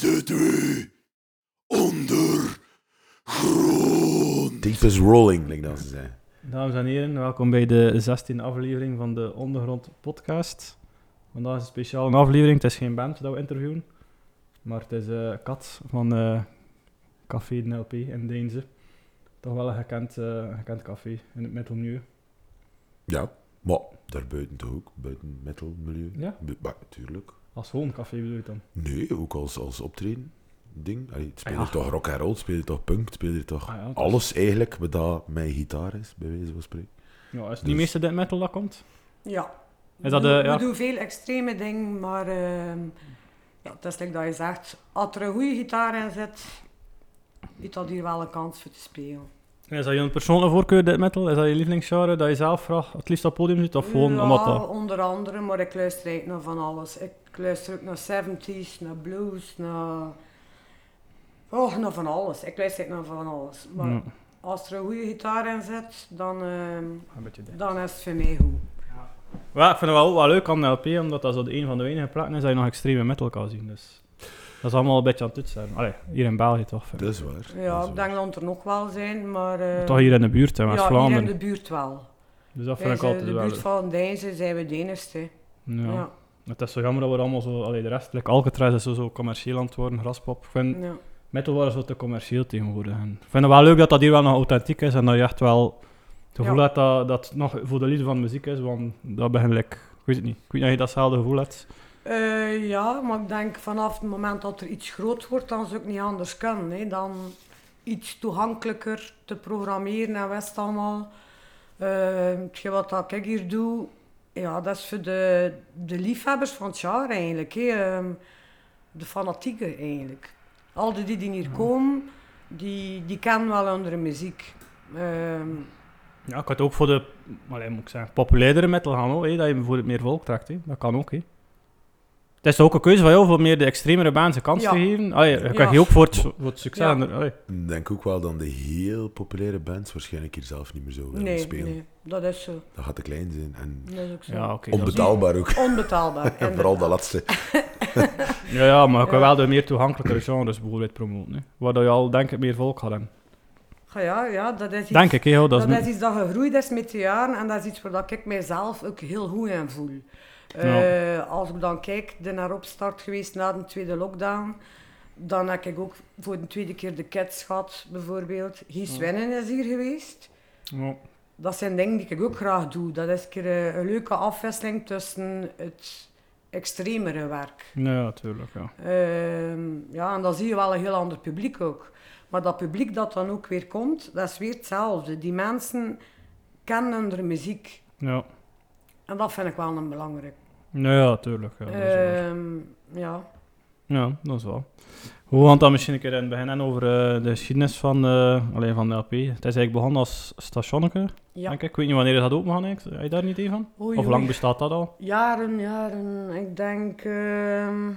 we ondergrond. Deep is rolling, like dat ze zeggen. Dames en heren, welkom bij de 16e aflevering van de Ondergrond Podcast. Vandaag is een speciale aflevering. Het is geen band dat we interviewen, maar het is eh Kat van eh, Café de NLP in Deense. Toch wel een gekend, eh, gekend café in het middelmilieu. Ja, maar daarbuiten toch ook, buiten metalmilieu. Ja? Maar natuurlijk. Als gewoon café bedoel je dan? Nee, ook als, als optreden. Ding. Allee, het speelt Ja. er toch rock and roll, speelt er toch punk, speelt er toch Ah ja, is- alles eigenlijk, wat dat mijn gitaar is, bij wijze van spreken. Ja, is het Dus- niet meeste death metal dat komt? Ja. Is dat we, de- doen- ja? we doen veel extreme dingen, maar ehm, ja, het is like dat je zegt, als er een goede gitaar in zit, heeft dat hier wel een kans voor te spelen. Is dat je persoonlijke voorkeur, death metal? Is dat je lievelingsgenre dat je zelf graag het liefst op het podium zit? Of gewoon ja, omdat dat... onder andere, maar ik luister eigenlijk naar van alles. Ik luister ook naar 70s, naar blues, naar... Oh, naar van alles. Ik luister eigenlijk naar van alles. Maar Ja, als er een goede gitaar in zit, dan, ehm, een dit. dan is het voor mij goed. Ja, ik vind het wel, wel leuk aan de LP, omdat dat zo de een van de weinige platen is dat je nog extreme metal kan zien. Dus dat is allemaal een beetje aan het toetsen. Allee, hier in België toch. Dat is waar. Ja, dat is ik denk dat er nog wel zijn, maar... eh, Toch hier in de buurt, in Ja, hier West-Vlaanderen. in de buurt wel. Dus dat vind ik altijd de wel buurt leuk. van Deinzen zijn we de enigste. Ja. Ja. Het is zo jammer dat we allemaal zo... Allee, de rest, like Alcatraz is zo, zo commercieel aan het worden, Graspop. Ik vind Ja. metal worden zo te commercieel tegenwoordig. En ik vind het wel leuk dat dat hier wel nog authentiek is en dat je echt wel het gevoel Ja. hebt dat dat het nog voor de liefde van de muziek is, want dat begin ik... Ik weet het niet. Ik weet niet of je datzelfde gevoel hebt. Eh, ja, maar ik denk vanaf het moment dat er iets groot wordt, dan zou ik niet anders kunnen. Hè. Dan iets toegankelijker te programmeren en wist allemaal. Hetgeen wat dat ik hier doe, ja, dat is voor de, de liefhebbers van het jaar eigenlijk. Hè. Ehm, de fanatieken eigenlijk. Al die die hier komen, die, die kennen wel andere muziek. Ehm, Ja, ik had ook voor de, allee, moet ik zeggen, populairdere metal gaan ook, hè, dat je bijvoorbeeld meer volk trekt. Hè. Dat kan ook. Hè. Het is ook een keuze van jou voor meer de extremere bands kans Ja. te geven. Allee, je Ja. krijgt je ook voor het, voor het succes. Ja. Ik denk ook wel dat de heel populaire bands waarschijnlijk hier zelf niet meer zo willen nee, spelen. nee, dat is zo. Dat gaat te klein zijn en Dat is ook zo. Ja, onbetaalbaar ook. Onbetaalbaar. En vooral dat laatste. Ja, ja, maar ik kan Ja. wel de meer toegankelijkere genres bijvoorbeeld promoten. Hè. Waar dat je al, denk ik, meer volk gaat hebben. Ja, ja, ja, dat is iets, Denk ik, hoor, dat dat, is iets dat gegroeid is met de jaren en dat is iets waar dat ik mijzelf ook heel goed in voel. Ja. Eh, als ik dan kijk, de naar opstart geweest na de tweede lockdown, dan heb ik ook voor de tweede keer de Cats gehad, bijvoorbeeld. Gies Winnen is hier geweest. Ja. Dat zijn dingen die ik ook graag doe. Dat is een, keer eh, een leuke afwisseling tussen het extremere werk. Ja, natuurlijk, ja. Ehm, ja, en dan zie je wel een heel ander publiek ook. Maar dat publiek dat dan ook weer komt, dat is weer hetzelfde. Die mensen kennen de muziek. Ja, En dat vind ik wel een belangrijk. Ja, ja tuurlijk. Ja, dat is waar. Ehm, ja. Ja, dat is wel. Hoe gaan dan misschien een keer in het begin over eh, de geschiedenis van, eh alleen van de LP? Het is eigenlijk begonnen als stationneke, Ja. denk ik. Ik weet niet wanneer het gaat opengaan, eigenlijk. Heb je daar niet idee van? Oei, of lang oei. bestaat dat al? Jaren, jaren. Ik denk ehm,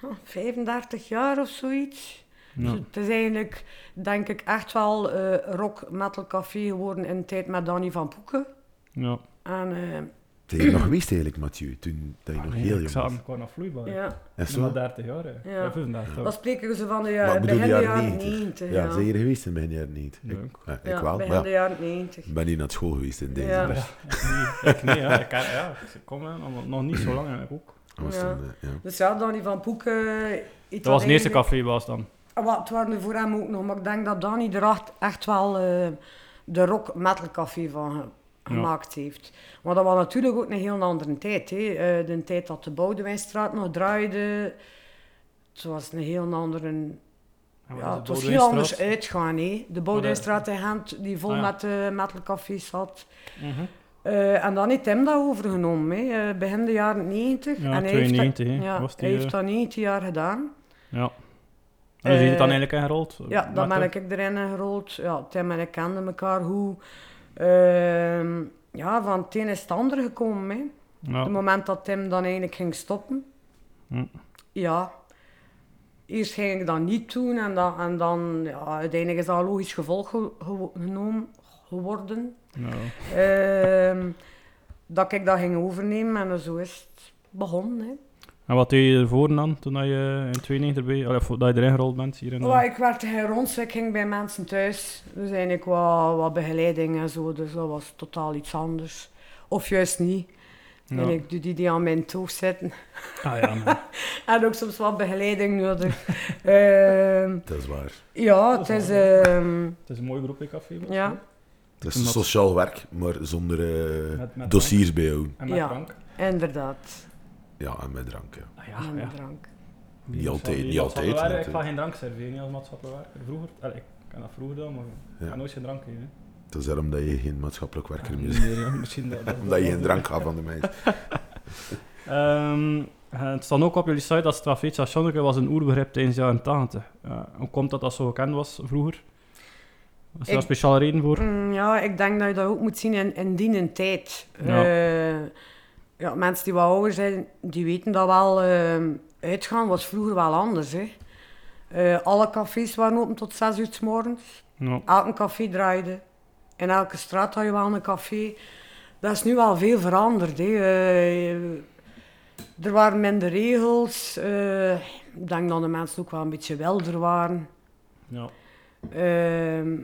huh, 35 jaar of zoiets. Ja. Dus het is eigenlijk, denk ik, echt wel eh, rock metal café geworden in de tijd met Danny van Poeken. ja. En eh, Ben je nog geweest eigenlijk, Mathieu, toen dat je nog Nee, heel ik jong zag was? hem gewoon nog vloeibaar. ja, dat zo? 30 jaar, hè? Ja. Ja, 35 dan jaar. spreken ze van de jaren, ik begin de jaren jaren 90. 90. Ja, zijn je er geweest in begin jaren 90? Ik, ja, ik Ja, wel, begin maar de ja, jaren 90. ik ben hier naar school geweest in deze. Ja. Ja, ik niet, ja. Ik, ken- ja, ik kom nog- niet zo lang eigenlijk ook. Ja. dan, eh, ja. Dus ja, Danny van Poeken... Dat was het eerste café was dan. Ah, Wat, het waren er voor hem ook nog, maar ik denk dat Danny er echt, echt wel eh, de rock metal café van gemaakt heeft. Maar dat was natuurlijk ook een heel andere tijd. Hè. Eh, de tijd dat de Boudewijnstraat nog draaide, het was een heel andere... Ja, het was heel anders uitgaan. Hè. De Boudewijnstraat in Gent, die vol Ah, ja. met uh, metalcafés zat. Mhm. Eh, en dan heeft hem dat overgenomen, hè. eh, begin de jaren 90. Ja, en hij 92, hè, heeft, dat, ja, was die, hij eh, heeft dat 19 jaar gedaan. Ja. En hoe is het dan Eh, eigenlijk ingerold? Ja, dan ben ik erin gerold. Ja, Tim en ik kenden elkaar hoe. Ehm, ja, van het een is het ander gekomen. Hè. Ja. Het moment dat Tim dan eigenlijk ging stoppen. Hm. Ja. Eerst ging ik dat niet doen en dan, en dan ja, uiteindelijk is dat een logisch gevolg ge- genomen geworden. Ja. Ehm, dat ik dat ging overnemen en zo is het begonnen. Hè. En wat deed je ervoor dan, toen je in 92 erbij, allee, voordat je erin gerold bent hier in Oh, ik werkte geen rond, ik ging bij mensen thuis. Dus eigenlijk wat, wat begeleiding en zo, dus dat was totaal iets anders. Of juist niet. Ja. En ik doe die die aan mijn toog zitten. Ah ja, man. En ook soms wat begeleiding nodig. Ehm, Dat is waar. ja, het is... ehm, het is een mooi beroep in café. ja. Dat is sociaal werk, maar zonder eh, Met- met dossiers bijhouden. En met Ja. drank. inderdaad. Ja, en met drank, ja. Ah, ja, en ja. drank. Niet altijd, niet altijd, Ik ga geen drank serveren niet als maatschappelijk werker. Vroeger, allee, ik heb dat vroeger gedaan, maar ik Ja. ga nooit geen drank geven. Het is daarom dat je geen maatschappelijk werker Ja, meer niet bent. Misschien dat, dat- Omdat je geen drank gaat van de meid. Ehm, het staat ook op jullie site dat strafeet Janneke was een oerbegrip tijdens de jaren 80. Eh, hoe komt dat dat zo gekend was vroeger? Was er daar een speciale reden voor? Mm, ja, ik denk dat je dat ook moet zien in, in die tijd. Ja. Eh, ja, mensen die wat ouder zijn, die weten dat wel. eh, uitgaan was vroeger wel anders. Hè. Eh, alle cafés waren open tot 6 uur 's morgens. Ja. Elk café draaide. In elke straat had je wel een café. Dat is nu wel veel veranderd. Hè. Eh, er waren minder regels. Eh, ik denk dat de mensen ook wel een beetje wilder waren. Ja. Ehm,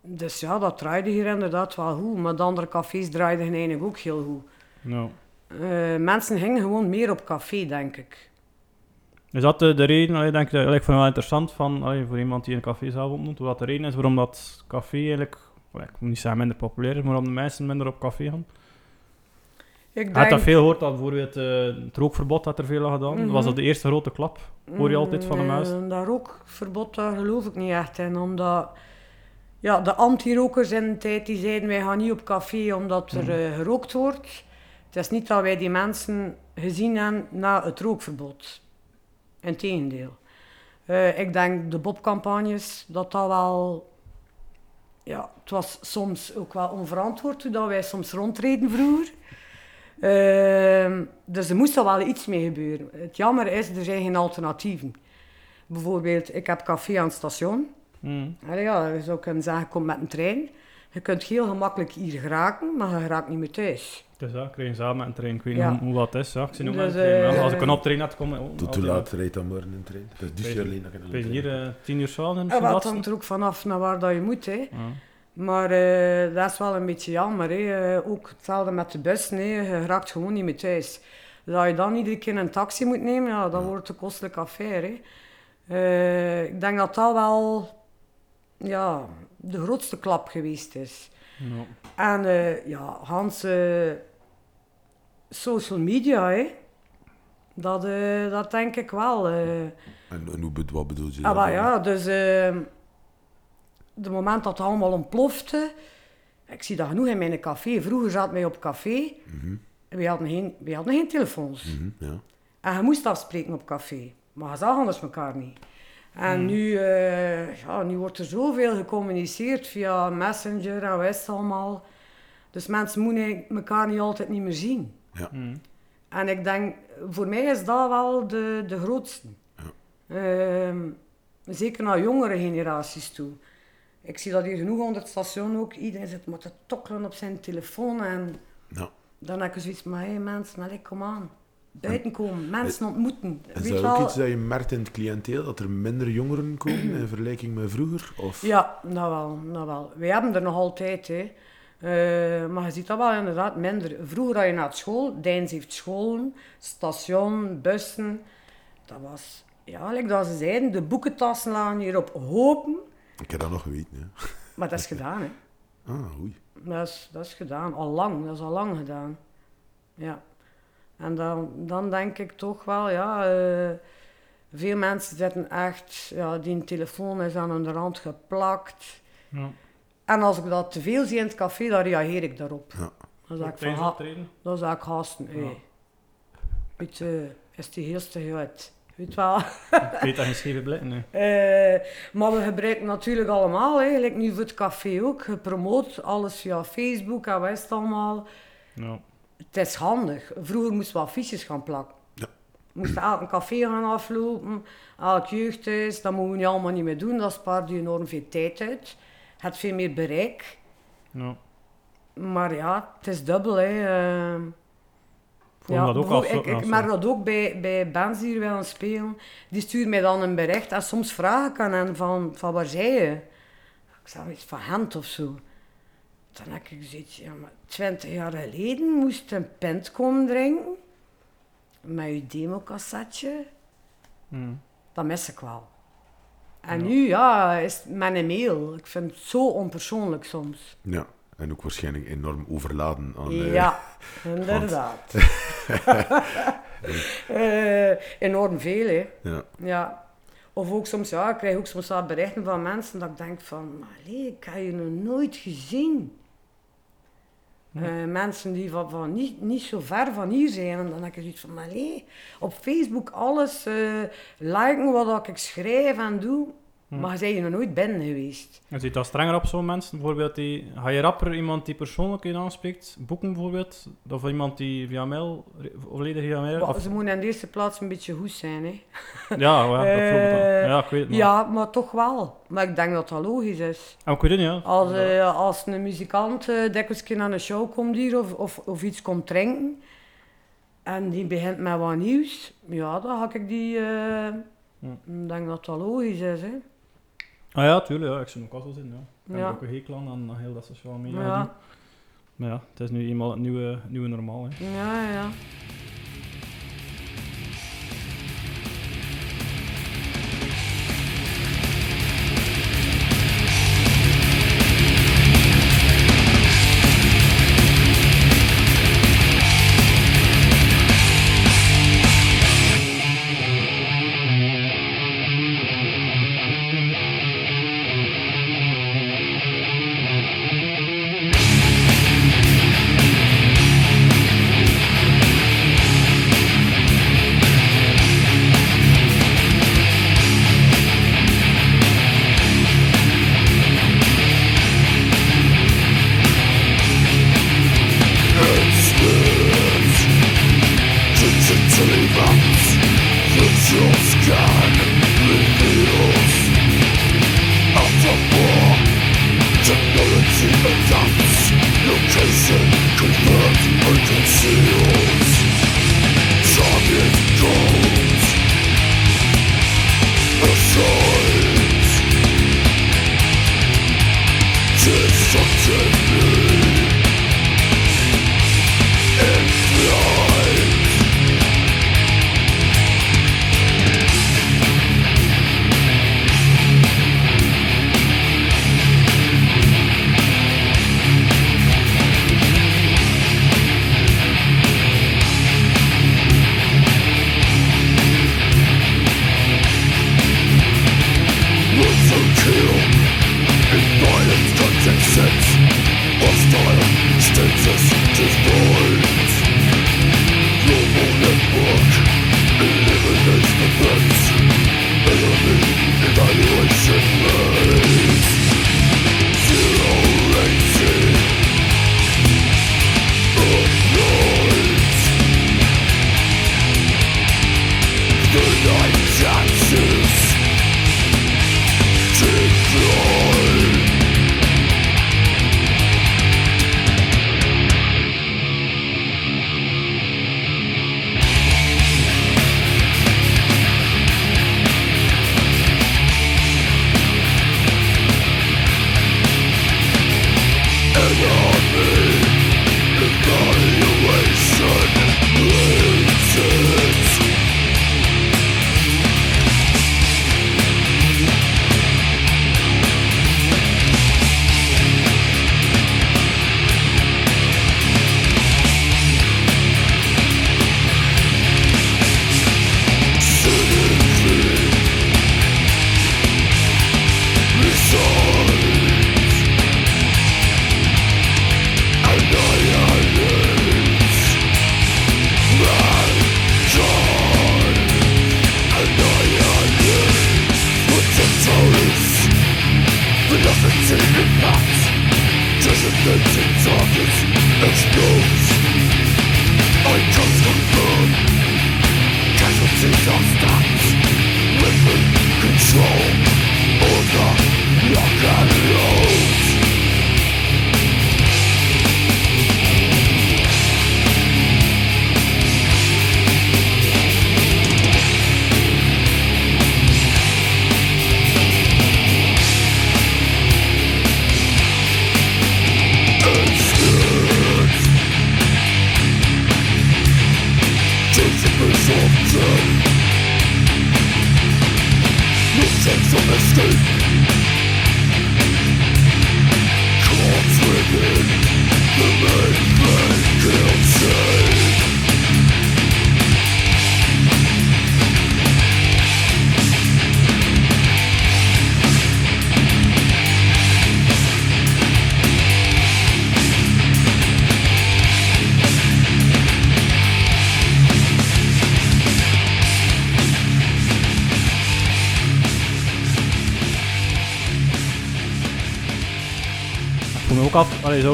dus ja, dat draaide hier inderdaad wel goed. Maar de andere cafés draaiden eigenlijk ook heel goed. Eh, mensen gingen gewoon meer op café, denk ik. Is dat de, de reden, allee, denk ik, dat- ik vind het wel interessant van, allee, voor iemand die een café zelf opnoemt, hoe dat de reden is waarom dat café eigenlijk, allee, ik moet niet zeggen minder populair is, maar waarom de mensen minder op café gaan? Ik Je hebt dat denk- veel gehoord, dat bijvoorbeeld eh, het rookverbod dat er veel had gedaan. Mhm. Was dat de eerste grote klap? hoor je altijd van de Mm, eh, Dat rookverbod, daar geloof ik niet echt in. Omdat ja, de anti-rokers in de tijd die zeiden wij gaan niet op café omdat er Mhm. eh, gerookt wordt. Het is niet dat wij die mensen gezien hebben na het rookverbod. Integendeel. Eh ik denk de Bob-campagnes, dat dat wel... Ja, het was soms ook wel onverantwoord hoe dat wij soms rondreden vroeger. Ehm, dus er moest er wel iets mee gebeuren. Het jammer is, er zijn geen alternatieven. Bijvoorbeeld, ik heb café aan het station. Allee, ja, je zou kunnen zeggen, kom met een trein. Je kunt heel gemakkelijk hier geraken, maar je raakt niet meer thuis. Dus ja, ik kreeg samen een trein. Ik weet Ja. niet hoe, hoe dat is. Ja. Ik zie ook Dus, een trein. eh. Als ik een optrein had, kom ik... Oh, Tot hoe altijd- laat rijdt dan morgen een trein? Dat is jaar alleen dat trein hier eh, tien uur s'avonds in En wat hangt er ook vanaf naar waar dat je moet. Hè. Ja. Maar eh, dat is wel een beetje jammer. Hè. Ook hetzelfde met de bus. Nee, je raakt gewoon niet meer thuis. Dat je dan iedere keer een taxi moet nemen, ja, dat wordt een kostelijke affaire. Hè. Eh, ik denk dat dat wel ja, de grootste klap geweest is. En eh, ja, Hans, eh, social media, hè. Dat, eh, dat denk ik wel. eh. En, en hoe, wat bedoel je Ah, maar ja, dus eh de moment dat het allemaal ontplofte, ik zie dat genoeg in mijn café. Vroeger zaten wij op café Mhm, en we hadden geen, we hadden geen telefoons. mhm, ja. En je moest afspreken op café, maar je zag anders elkaar niet. En nu, eh, ja, nu wordt er zoveel gecommuniceerd via Messenger en het allemaal. Dus mensen moeten elkaar niet altijd niet meer zien. Mhm. En ik denk, voor mij is dat wel de, de grootste. Ehm, zeker naar jongere generaties toe. Ik zie dat hier genoeg onder het station ook. Iedereen zit maar te tokkelen op zijn telefoon. En Ja. dan heb ik zoiets van, hé mensen, allee, kom aan. Buiten komen, mensen ontmoeten. Is Weet dat wel- ook iets dat je merkt in het cliënteel, dat er minder jongeren komen in vergelijking met vroeger? Of? Ja, nou wel, nou wel. Wij hebben er nog altijd, hè. Eh, maar je ziet dat wel inderdaad minder. Vroeger had je naar school, Deins heeft scholen, station, bussen. Dat was, ja, like dat ze zeiden, de boekentassen lagen hierop hopen. Ik heb dat nog geweten. Maar dat is gedaan, hè. Ah, oei. Dat is, dat is gedaan, al lang, dat is al lang gedaan. Ja. En dan, dan denk ik toch wel, ja, eh, veel mensen zitten echt, ja, die telefoon is aan hun rand geplakt. Ja. En als ik dat te veel zie in het café, dan reageer ik daarop. Ja. Dan zeg ik van, ha, dan zeg ik haasten, Ja. hey. Weet je, is die heel uit. Weet wel. Ik weet dat geen scheve blikken. Nee. Eh, maar we gebruiken natuurlijk allemaal, eigenlijk nu voor het café ook. Je promoot alles via Facebook en wat is het allemaal. Ja. Het is handig. Vroeger moesten we affiches gaan plakken. Ja. We moesten elk een café gaan aflopen, elk jeugdhuis. Dat moeten we nu allemaal niet meer doen. Dat spaart je enorm veel tijd uit. Het veel meer bereik. Ja. Maar ja, het is dubbel. Hè. eh. vond dat ook zo- ik, ja, ik merk dat ook bij, bij bands die hier willen spelen. Die sturen mij dan een bericht en soms vraag ik aan hen van, van waar zij je? Ik zeg iets van Gent of zo. Dan heb ik zoiets, ja maar twintig jaar geleden moest je een pint komen drinken. Met je democassetje. Hmm. Dat mis ik wel. En Ja. nu, ja, is het met een mail. Ik vind het zo onpersoonlijk soms. Ja. En ook waarschijnlijk enorm overladen aan... eh, Ja, inderdaad. Eh, enorm veel, hè. ja. Ja. Of ook soms, ja, ik krijg ook soms wel berichten van mensen dat ik denk van, maar allee, ik heb je nog nooit gezien. Eh, mensen die van, van niet, niet zo ver van hier zijn. En dan heb ik zoiets van, maar allee, op Facebook alles eh, liken wat ik schrijf en doe. Maar zijn je nog nooit binnen geweest? Je ziet dat strenger op zo'n mensen. Bijvoorbeeld, die, ga je rapper iemand die persoonlijk je aanspreekt, boeken bijvoorbeeld? Of iemand die via mail, volledig via mail? Of, Ze moeten in de eerste plaats een beetje goed zijn, hè. ja, ja, dat. Eh, Ja, ik weet het maar. Ja, maar toch wel. Maar ik denk dat dat logisch is. En ik weet het niet, ja. Als, eh, als een muzikant eh dikwijls keer naar een show komt hier of, of, of iets komt drinken en die begint met wat nieuws, ja, dan ga ik die. eh, Ik denk dat dat logisch is. Hè. Ah ja, tuurlijk, ja. ik zou ook wel zo zijn, ja. Ik heb ook een hekel aan, aan heel dat sociale media. Maar ja, het is nu eenmaal het nieuwe, nieuwe normaal. Hè. Ja, ja.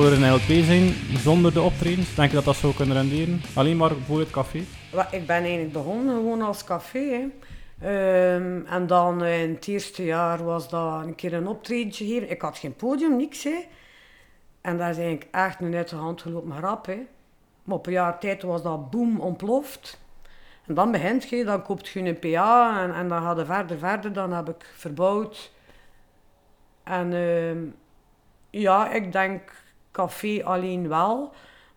Zou een LP zijn zonder de optredens? Denk je dat dat zou kunnen renderen? Alleen maar voor het café? Ik ben eigenlijk begonnen gewoon als café. Ehm, en dan in het eerste jaar was dat een keer een optreden gegeven. Ik had geen podium, niks. Hè. En dat is eigenlijk echt een uit de hand gelopen grap. Hè. Maar op een jaar tijd was dat boom ontploft. En dan begint je, dan koopt je een PA en, en dan gaat het verder, verder. Dan heb ik verbouwd. En ehm, ja, ik denk café alleen wel.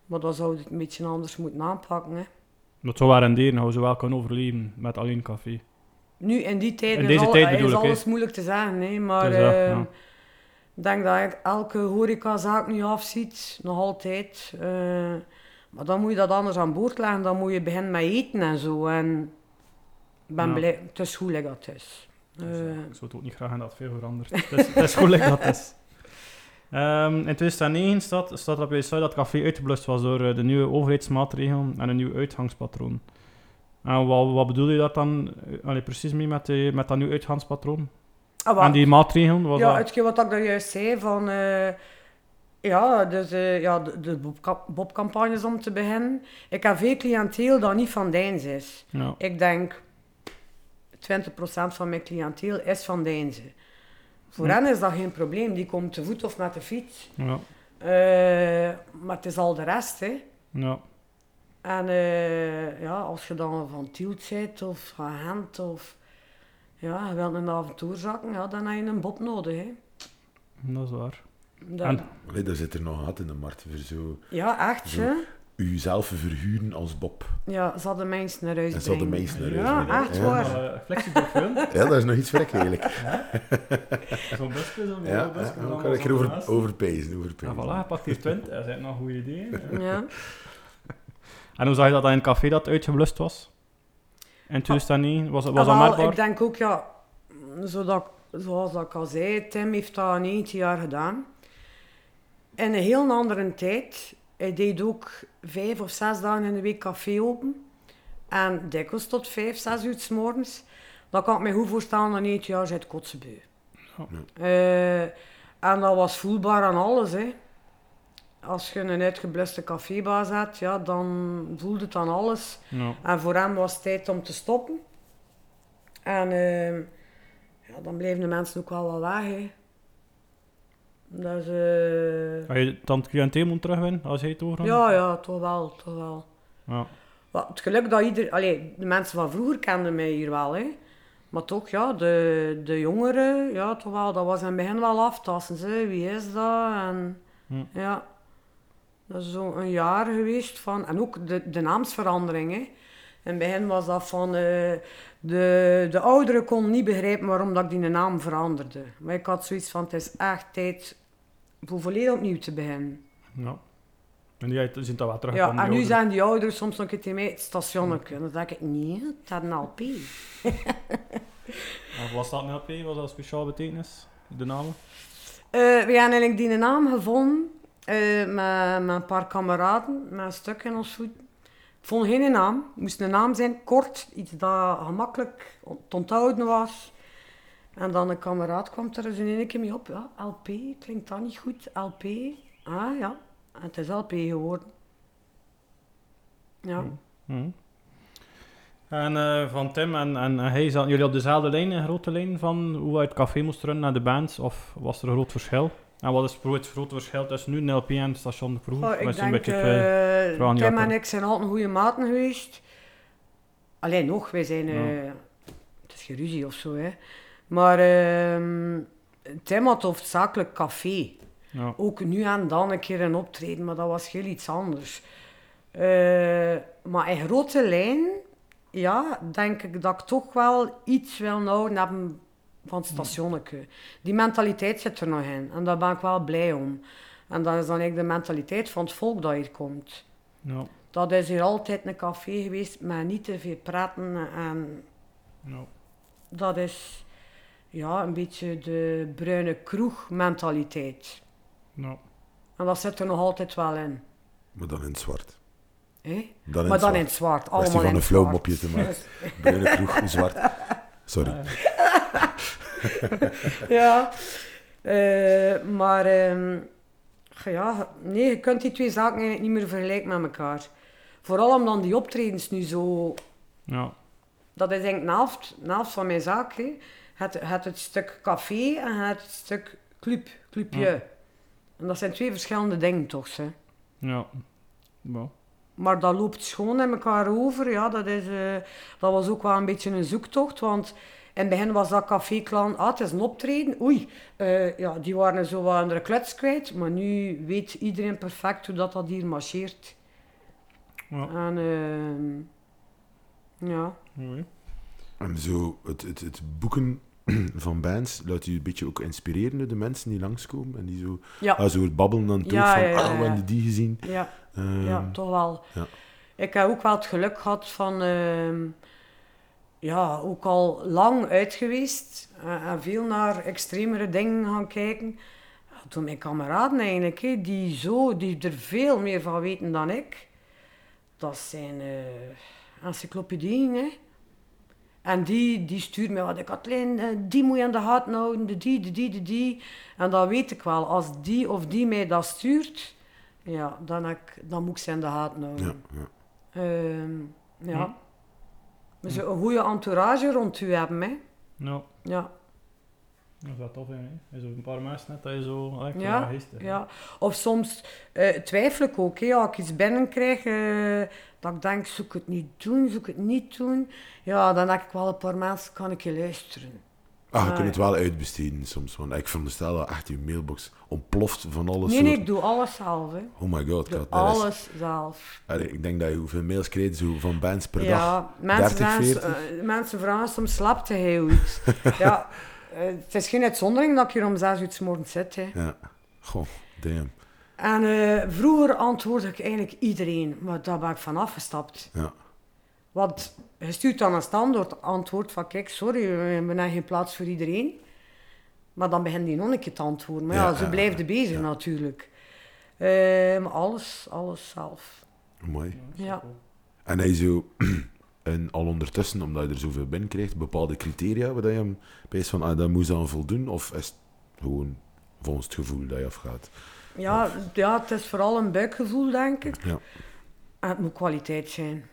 Maar dan zou het een beetje anders moeten aanpakken. Hè. Dat zou wel renderen, hoe ze wel kunnen overleven met alleen café. Nu, in die tijd In is, deze al- tijd is alles moeilijk te zeggen. Hè, maar ja. ik denk dat elke horecazaak nu afziet. Nog altijd. eh, maar dan moet je dat anders aan boord leggen. Dan moet je beginnen met eten en zo. En ik ben Ja. blij. Het is goed dat het is. Dus, Eh, ik zou het ook niet graag hebben dat veel verandert. Het is, het is goed dat het is. In 2009 staat, staat er op je site dat café uitgeblust was door eh, de nieuwe overheidsmaatregelen en een nieuw uitgangspatroon. En wat, wat bedoel je daar dan eh, allee, precies mee met, die, met dat nieuw uitgangspatroon? ah, wat- En die maatregelen? Was ja, dat... hetgeen wat ik daar juist zei, van... eh, ja, dus ja, de, de Bob- Bob-campagnes om te beginnen. Ik heb veel cliënteel dat niet van Deins is. ja. Ik denk 20% van mijn cliënteel is van Deinze. Voor hen is dat geen probleem, die komt te voet of met de fiets. Ja. Eh, maar het is al de rest, hè. Ja. En eh, ja, als je dan van Tielt zit of van Gent of... Ja, je wilt een avontuurzakken, ja, dan heb je een bob nodig, hè. dat is waar. Dat- En- Allee, daar zit er nog uit in de markt voor zo ja, echt, Zo. Uzelf verhuren als Bob. Ja, ze hadden mensen naar huis En brengen. mensen naar Ja, huis brengen, echt ja. waar. Flexibel film. Ja, dat is nog iets vrek eigenlijk. Zo'n busje, zo'n Ja, ja, dan dan kan ik erover naast. overpezen. Ja, overpezen. voilà, je pakt hier 20. Dat zijn nog goede ideeën. Ja. En hoe zag je dat in het café dat uitgeblust was? In 2009? Was, was Ah, dat wel, merkbaar? Ik denk ook, ja, zodat, zoals dat ik al zei, Tim heeft dat 19 jaar gedaan. In een heel andere tijd. Hij deed ook vijf of zes dagen in de week café open. En dikwijls tot vijf, zes uur s morgens. Dan kan ik me goed voorstellen dat 19 jaar zit kotsenbeu. Ja. Eh, en dat was voelbaar aan alles, hè. Als je een uitgebluste cafébaas had, ja, dan voelde het aan alles. Ja. En voor hem was het tijd om te stoppen. En ehm, ja, dan bleven de mensen ook wel wat weg. Hè. Dus, eh, Ga je dan het cliënteel terugwinnen als hij het over ja, ja, toch wel, toch wel. ja. Het geluk dat ieder... Allee, de mensen van vroeger kenden mij hier wel, hè. Maar toch, ja, de, de jongeren, ja, toch wel, dat was in het begin wel aftasten. Ze. Wie is dat? En, Hm. ja, dat is zo een jaar geweest van... En ook de, de naamsverandering, hè. In het begin was dat van... eh, de, de ouderen konden niet begrijpen waarom dat ik die naam veranderde. Maar ik had zoiets van, het is echt tijd voor volledig opnieuw te beginnen. ja. En die zijn dat wel Ja, teruggekomen. en nu zijn die ouders soms nog een keer tegen mij, het stationnetje. Dan denk ik, nee, het had een LP. En was dat een LP? Was dat een speciaal betekenis? De naam? Eh, we hebben eigenlijk die naam gevonden eh, met, met een paar kameraden, met een stuk in ons voet. Ik vond geen naam. Het moest een naam zijn, kort, iets dat gemakkelijk te onthouden was. En dan een kameraad kwam er eens in één keer mee op. Ja, LP, klinkt dat niet goed? LP? Ah ja, en het is LP geworden. Ja. Hm. En eh, van Tim en, en hij, zaten jullie op dezelfde lijn, een grote lijn van hoe hij het café moest runnen naar de bands? Of was er een groot verschil? En wat is het groot- grote verschil tussen nu een LP en station vroeger? Oh, ik een beetje twee- die Tim en ik zijn altijd goede maten geweest. Alleen nog, wij zijn... eh, het is geen ruzie of zo, hè. Maar ehm, Tim had hoofdzakelijk café. ja. Ook nu en dan een keer een optreden, maar dat was heel iets anders. Eh, maar in grote lijn ja, denk ik dat ik toch wel iets wil houden hebben van het stationnetje. Die mentaliteit zit er nog in. En daar ben ik wel blij om. En dat is dan eigenlijk de mentaliteit van het volk dat hier komt. Ja. Dat is hier altijd een café geweest met niet te veel praten. En Ja. dat is ja, een beetje de bruine kroeg-mentaliteit. Ja. En dat zit er nog altijd wel in. Maar dan in het zwart. Dan in Maar dan in zwart. het zwart. Allemaal van in een zwart. mopje te maken. Bruine kroeg in zwart. Sorry. ja. Eh, maar ehm, ja, nee, je kunt die twee zaken eigenlijk niet meer vergelijken met elkaar. Vooral omdat die optredens nu zo... Ja. Dat is eigenlijk de helft, de helft van mijn zaak. Hè. Het, het, het stuk café en het stuk club, clubje. Ja. En dat zijn twee verschillende dingen toch. Hè. Ja. Maar dat loopt schoon in elkaar over. Ja, dat, is, eh, dat was ook wel een beetje een zoektocht. Want in het begin was dat café-klan, ah, het is een optreden. Oei, eh, ja, die waren zo wat andere kluts kwijt. Maar nu weet iedereen perfect hoe dat, dat hier marcheert. Ja. En ehm, ja, Mooi. En zo, het, het, het boeken van bands laat u een beetje ook inspireren door de mensen die langskomen. En die zo, ja, ah, zo babbelen dan toch Ja, van, ja, ah, we ja. hebben die gezien. ja, Ehm, ja, toch wel. ja. Ik heb ook wel het geluk gehad van... ehm, ja, ook al lang uit geweest. eh, en veel naar extremere dingen gaan kijken. Toen mijn kameraden eigenlijk, hè, die, zo, die er veel meer van weten dan ik. Dat zijn eh encyclopedieën, hè. En die, die stuurt mij wat. Ik had alleen, eh, die moet je aan de gaten houden, de die, de die, de die. En dat weet ik wel. Als die of die mij dat stuurt, ja, dan, ik, dan moet ik ze in de gaten houden. Ja, ja. Ehm, ja. Hm. Dus een goede entourage rond u hebben, hè. Ja. Ja, Dat is wel tof, hè. hè. Zo een paar mensen net dat je zo... ah, ik vind Ja, ja. Of soms eh, twijfel ik ook, hè. Als ik iets binnenkrijg, eh dat ik denk, zoek het niet doen, zoek het niet doen. Ja, dan heb ik wel een paar mensen, kan ik je luisteren. Ah, je Ah, kunt het wel uitbesteden soms. Want ik veronderstel dat echt je mailbox ontploft van alles. Nee, nee, ik doe alles zelf, hè. Oh my god, Ik is- alles zelf. Allee, ik denk dat je hoeveel mails krijgt zo van bands per dag. Ja, mensen, 30, zeggen, 40? eh, mensen vragen soms, slapte hij iets? ja, het is geen uitzondering dat ik hier om zes uur 's morgens zit, hè. Ja. Goh, damn. En eh, vroeger antwoordde ik eigenlijk iedereen, maar daar ben ik van afgestapt. Ja. Want je stuurt dan een standaard antwoord van, kijk, sorry, we hebben hier geen plaats voor iedereen. Maar dan begint die nog een keer te antwoorden. Maar ja, Ja, ze ja, bezig ja. natuurlijk. Eh, maar alles, alles zelf. Mooi. Ja. En hij zo, en al ondertussen, omdat je er zoveel binnen krijgt, bepaalde criteria waar je hem bij van, ah, dat moet aan voldoen? Of is het gewoon volgens het gevoel dat je afgaat? Ja, ja, het is vooral een buikgevoel, denk ik. Ja. En het moet kwaliteit zijn.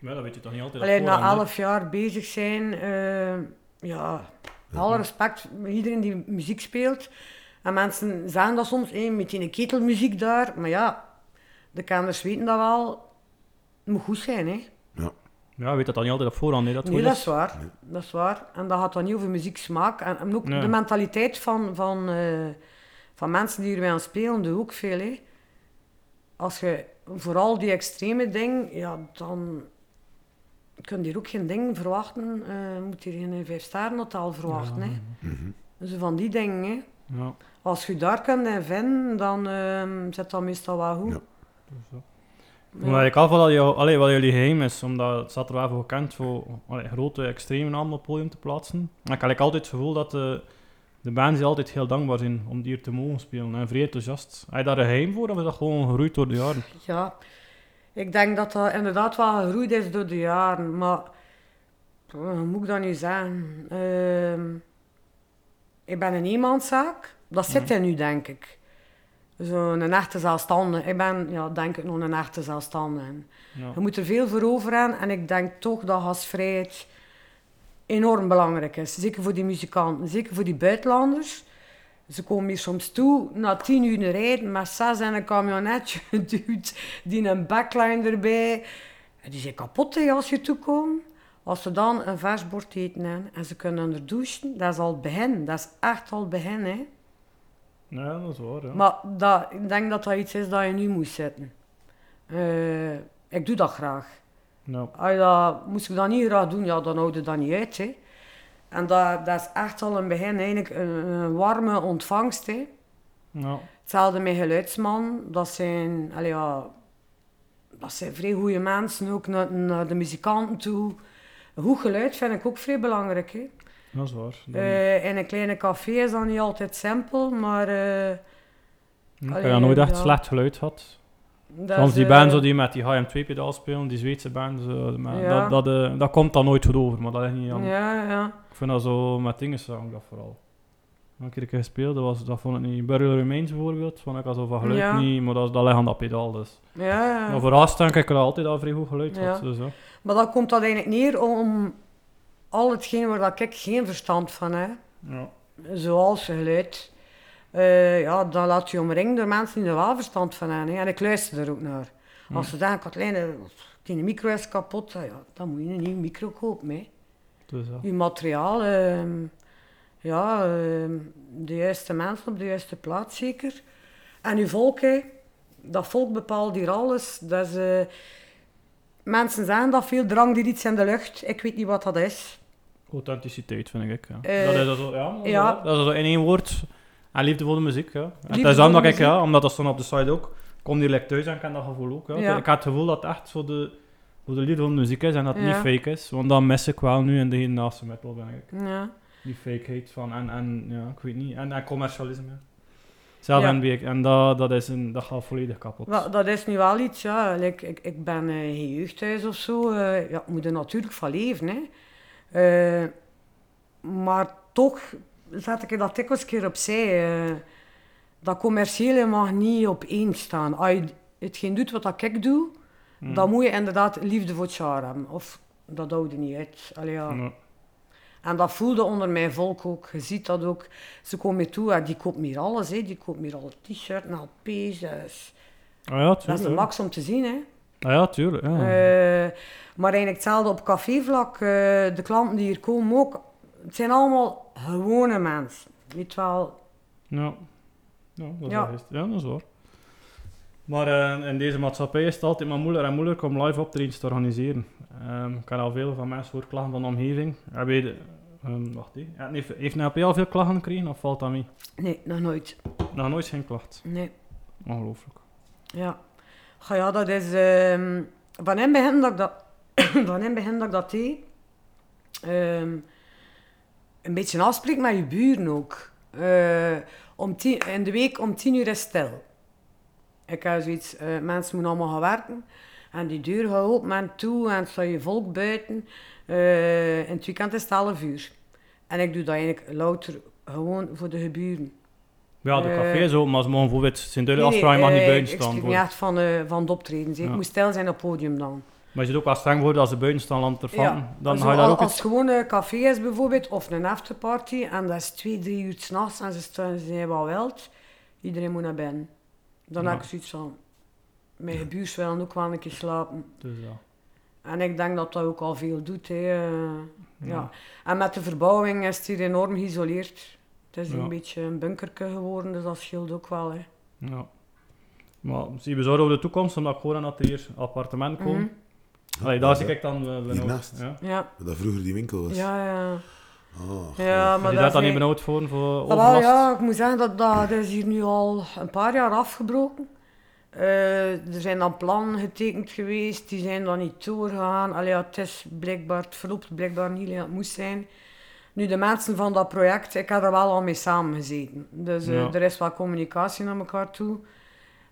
Maar dat weet je toch niet altijd Alleen na elf jaar bezig zijn, eh, ja, alle respect voor iedereen die muziek speelt. En mensen zeggen dat soms, hé, met die ketelmuziek daar. Maar ja, de kenners weten dat wel. Het moet goed zijn, hè. Ja, je weet dat dan niet altijd op voorhand, hè. Dat Nee, dat is. waar. Dat is waar. En dat gaat dan niet over muzieksmaak. En, en ook Nee. de mentaliteit van, van, eh, van mensen die erbij aan spelen, doet ook veel, hè. Als je vooral die extreme dingen, ja, dan kun je hier ook geen ding verwachten. eh moet je geen vijf sterren hotel verwachten, hè. Mhm. Dus van die dingen, hè. Ja. Als je daar kunt in vinden, dan ehm zit dat meestal wel goed. Ja. Maar ik af dat jou, allee, wat jullie geheim is, omdat het staat er wel voor gekend voor allee, grote extreme namen op podium te plaatsen. En ik heb altijd het gevoel dat de, de bands die altijd heel dankbaar zijn om hier te mogen spelen en vrij enthousiast. Heb je daar een geheim voor of is dat gewoon gegroeid door de jaren? Ja, ik denk dat dat inderdaad wel gegroeid is door de jaren, maar hoe moet ik dat nu zeggen? Ehm, ik ben een eenmanszaak, dat zit er nu, denk ik. Zo'n echte zelfstandige. Ik ben, ja, denk ik, nog een echte zelfstandige. Ja. Je moet er veel voor over hebben en ik denk toch dat gastvrijheid enorm belangrijk is. Zeker voor die muzikanten, zeker voor die buitenlanders. Ze komen hier soms toe, na tien uur rijden, met zes in een camionetje geduwd, die een backline erbij. En die zijn kapot hè, als je toekomt. Als ze dan een vers bord eten en ze kunnen er douchen, dat is al het begin. Dat is echt al het begin. Hè. Ja, dat is waar. Ja. Maar dat, ik denk dat dat iets is dat je nu moet zetten. Eh, ik doe dat graag. Ja. Als je dat, moest ik dat niet graag doen, ja, dan houd je dat niet uit. Hè. En dat, dat is echt al een begin eigenlijk een, een warme ontvangst. Hè. Ja. Hetzelfde met geluidsman. Dat zijn, allee, ja, dat zijn vrij goede mensen, ook naar, naar de muzikanten toe. Goed geluid vind ik ook vrij belangrijk. Hè. Dat is waar. Dan Eh, in een kleine café is dat niet altijd simpel, maar... eh, ik heb allee, ja nooit echt ja. slecht geluid gehad. dat Soms die eh, band zo die met die HM2-pedaal spelen, die Zweedse band, zo, maar Ja. dat, dat, eh, dat komt dan nooit goed over, maar dat is niet aan. Ja, ja. Ik vind dat zo met dingen ik dat vooral. Een keer gespeeld, dat, was, dat vond ik niet. Burial Remains bijvoorbeeld, vond ik al zo van geluid Ja. niet, maar dat, dat ligt aan dat pedaal dus. ja, ja. Maar voor denk ik dat altijd al vrij goed geluid Ja. had. Dus. Maar dan komt dat eigenlijk neer om al hetgeen waar dat ik geen verstand van heb. Ja. Zoals geluid. Eh, ja, dan laat je omringen door mensen die er wel verstand van hebben. hè. En ik luister er ook naar. Als ze zeggen, Katlijne, die micro is kapot, ja, dan moet je een nieuwe micro kopen. Hè. Dus, ja. Je materiaal, ehm, ja, ehm, de juiste mensen op de juiste plaats zeker. En je volk, hè, dat volk bepaalt hier alles. Dat is, eh, mensen zeggen dat veel drang die iets in de lucht. Ik weet niet wat dat is. Authenticiteit vind ik. Ja. Eh, dat is dat zo, ja, dat ja. dat is zo in één woord. En liefde voor de muziek. Ja. En Liefde is dan dat de ik, ja, omdat dat stond op de site ook, kom hier like thuis en ik ken dat gevoel ook. Ja. Ja. Ik had het gevoel dat het echt voor de, voor de liefde voor de muziek is en dat het niet fake is. Want dat mis ik wel nu in de hedendaagse metal, denk ik. Ja. Die fakeheid van, en, en ja, ik weet niet, en, en commercialisme. Zelf Ja. week, en dat, dat, is een, dat gaat volledig kapot. Wel, dat is nu wel iets, ja. Like, ik, ik ben eh, geen jeugdhuis of zo. eh, ja, ik moet er natuurlijk van leven, hè. Eh, maar toch zet ik dat dikwijls keer opzij. eh dat commerciële mag niet op één staan. Als je hetgeen doet wat dat ik doe, Mm. dan moet je inderdaad liefde voor het jaar hebben. Of dat houdt niet uit. Allee, ja. En dat voelde onder mijn volk ook. Je ziet dat ook. Ze komen toe en die koopt hier alles. Hè. Die koopt hier al t-shirt, LP's. Dat is, Ah ja, dat is de max om te zien. Hè. Ah ja, tuurlijk. Ja. Eh, maar eigenlijk hetzelfde op cafévlak. eh de klanten die hier komen ook. Het zijn allemaal gewone mensen. Weet wel. Ja, ja, dat, is Ja. wel juist. ja dat is waar. Maar eh, in deze maatschappij is het altijd maar moeilijker en moeilijker om live optredens te organiseren. Ehm, ik heb al veel van mensen horen klagen van de omgeving. Heb je de- ehm, wacht, hé. Ja, heeft, heeft NLP al veel klachten gekregen of valt dat mee? Nee, nog nooit. Nog nooit geen klacht. Nee. Ongelooflijk. Ja. Ja, dat is... ehm, van in begin dat ik dat... van in begin dat dat ehm, een beetje afspreken met je buren ook. Eh, om tien, in de week om tien uur is stil. Ik heb zoiets... eh, mensen moeten allemaal gaan werken. En die deur gaat open en toe. En staat je volk buiten. Eh, in het weekend is het 11 uur. En ik doe dat eigenlijk louter gewoon voor de geburen. Ja, de Eh, café is open, maar ze mogen bijvoorbeeld duidelijk Nee, afspraken, mag niet eh, buiten Ik staan. niet echt van, eh van de optredens. Ik Ja. moet stil zijn op het podium dan. Maar je zit ook wel streng voor als ze buiten staan aan het Ja. dan Zo, ga je daar ook als het gewoon een café is bijvoorbeeld, of een afterparty, en dat is twee, drie uur s'nachts en ze zijn wat wild, iedereen moet naar binnen. Dan Ja. heb ik zoiets van, mijn buurs willen ook wel een keer slapen. Dus ja. En ik denk dat dat ook al veel doet. Hè. eh, ja. Ja. En met de verbouwing is het hier enorm geïsoleerd. Het is Ja. een beetje een bunkerke geworden, dus dat scheelt ook wel. Hè. Ja. Maar zie je bezorgd over de toekomst, omdat ik hoor dat er hier appartement komen. Mhm. Allee, daar zie ik dan uh, benauwd. Hiernaast. Ja. Ja, Dat vroeger die winkel was. ja, ja. Oh, ja maar Maar je dat dat dan niet benauwd voor, voor Ah, wel, overlast? ja, ik moet zeggen dat dat is hier nu al een paar jaar afgebroken. Eh, er zijn dan plannen getekend geweest, die zijn dan niet doorgegaan. Allee, ja, het is blijkbaar, het verloopt blijkbaar niet, het moest zijn. Nu, de mensen van dat project, ik heb er wel al mee samengezeten. Dus eh, er is wel communicatie naar elkaar toe.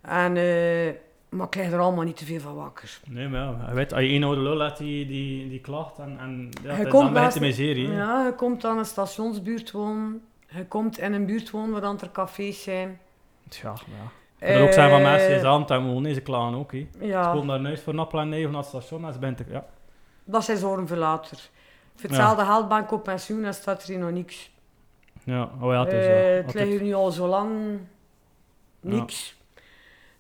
En, eh, maar ik lig er allemaal niet te veel van wakker. Nee, maar ja, je weet, als je één oude lul hebt die, die, die klacht, en, en ja, Je dan begint de miserie. Ja, je komt aan een stationsbuurt wonen. Je komt in een buurt wonen waar dan er cafés zijn. Tja, ja. Er ook zijn van Eh, mensen die zaten en wonen, ze klagen ook. Hè. Ze Ja. komen naar huis voor een appel en nee of naar het station en ze bent er, ja. Dat zijn zorgen voor later. Voor hetzelfde geld ben ik op pensioen en staat er hier nog niks. Ja, oh ja, het is ja. het altijd- ligt hier nu al zo lang niks.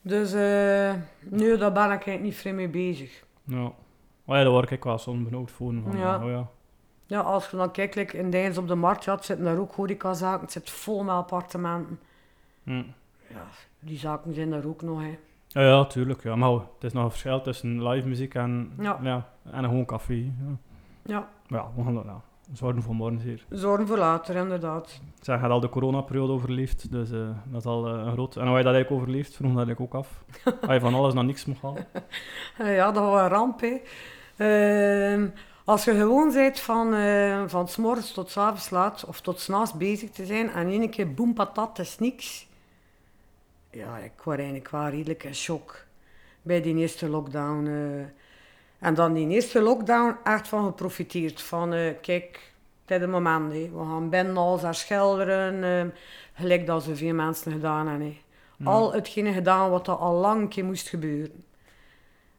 Dus eh nee, daar ben ik eigenlijk niet vrij mee bezig. Ja. Oh ja, daar word ik wel soms benauwd voor. Van, Ja. Oh ja. Ja, als je dan kijkt, like in Deins op de markt, ja, het zitten daar ook horecazaken, het zit vol met appartementen. Hm. Ja, die zaken zijn daar ook nog, hè. Ja, ja, tuurlijk. Ja. Maar het is nog een verschil tussen live muziek en, Ja. ja. en een gewoon café. Ja. Ja, ja, we gaan dat nou. Zorgen voor morgen hier. zorgen voor later, inderdaad. Zij had al de coronaperiode overleefd, dus eh, dat is al eh, een groot... En hoe hij dat eigenlijk overleeft, vroeg dat ik ook af. Als je van alles naar niks mag gaan. Eh, ja, dat was een ramp, hè. Ehm, als je gewoon bent van, van 's morgens tot 's avonds laat, of tot 's nachts bezig te zijn, en één keer boem patat, is niks. Ja, ik was eigenlijk wel redelijk in shock bij die eerste lockdown. En dan die eerste lockdown echt van geprofiteerd. Van, eh, kijk, het is het moment, we gaan binnen alles herschilderen, eh, gelijk dat zoveel mensen gedaan hebben. hè. Al hetgene gedaan wat er al lang een keer moest gebeuren.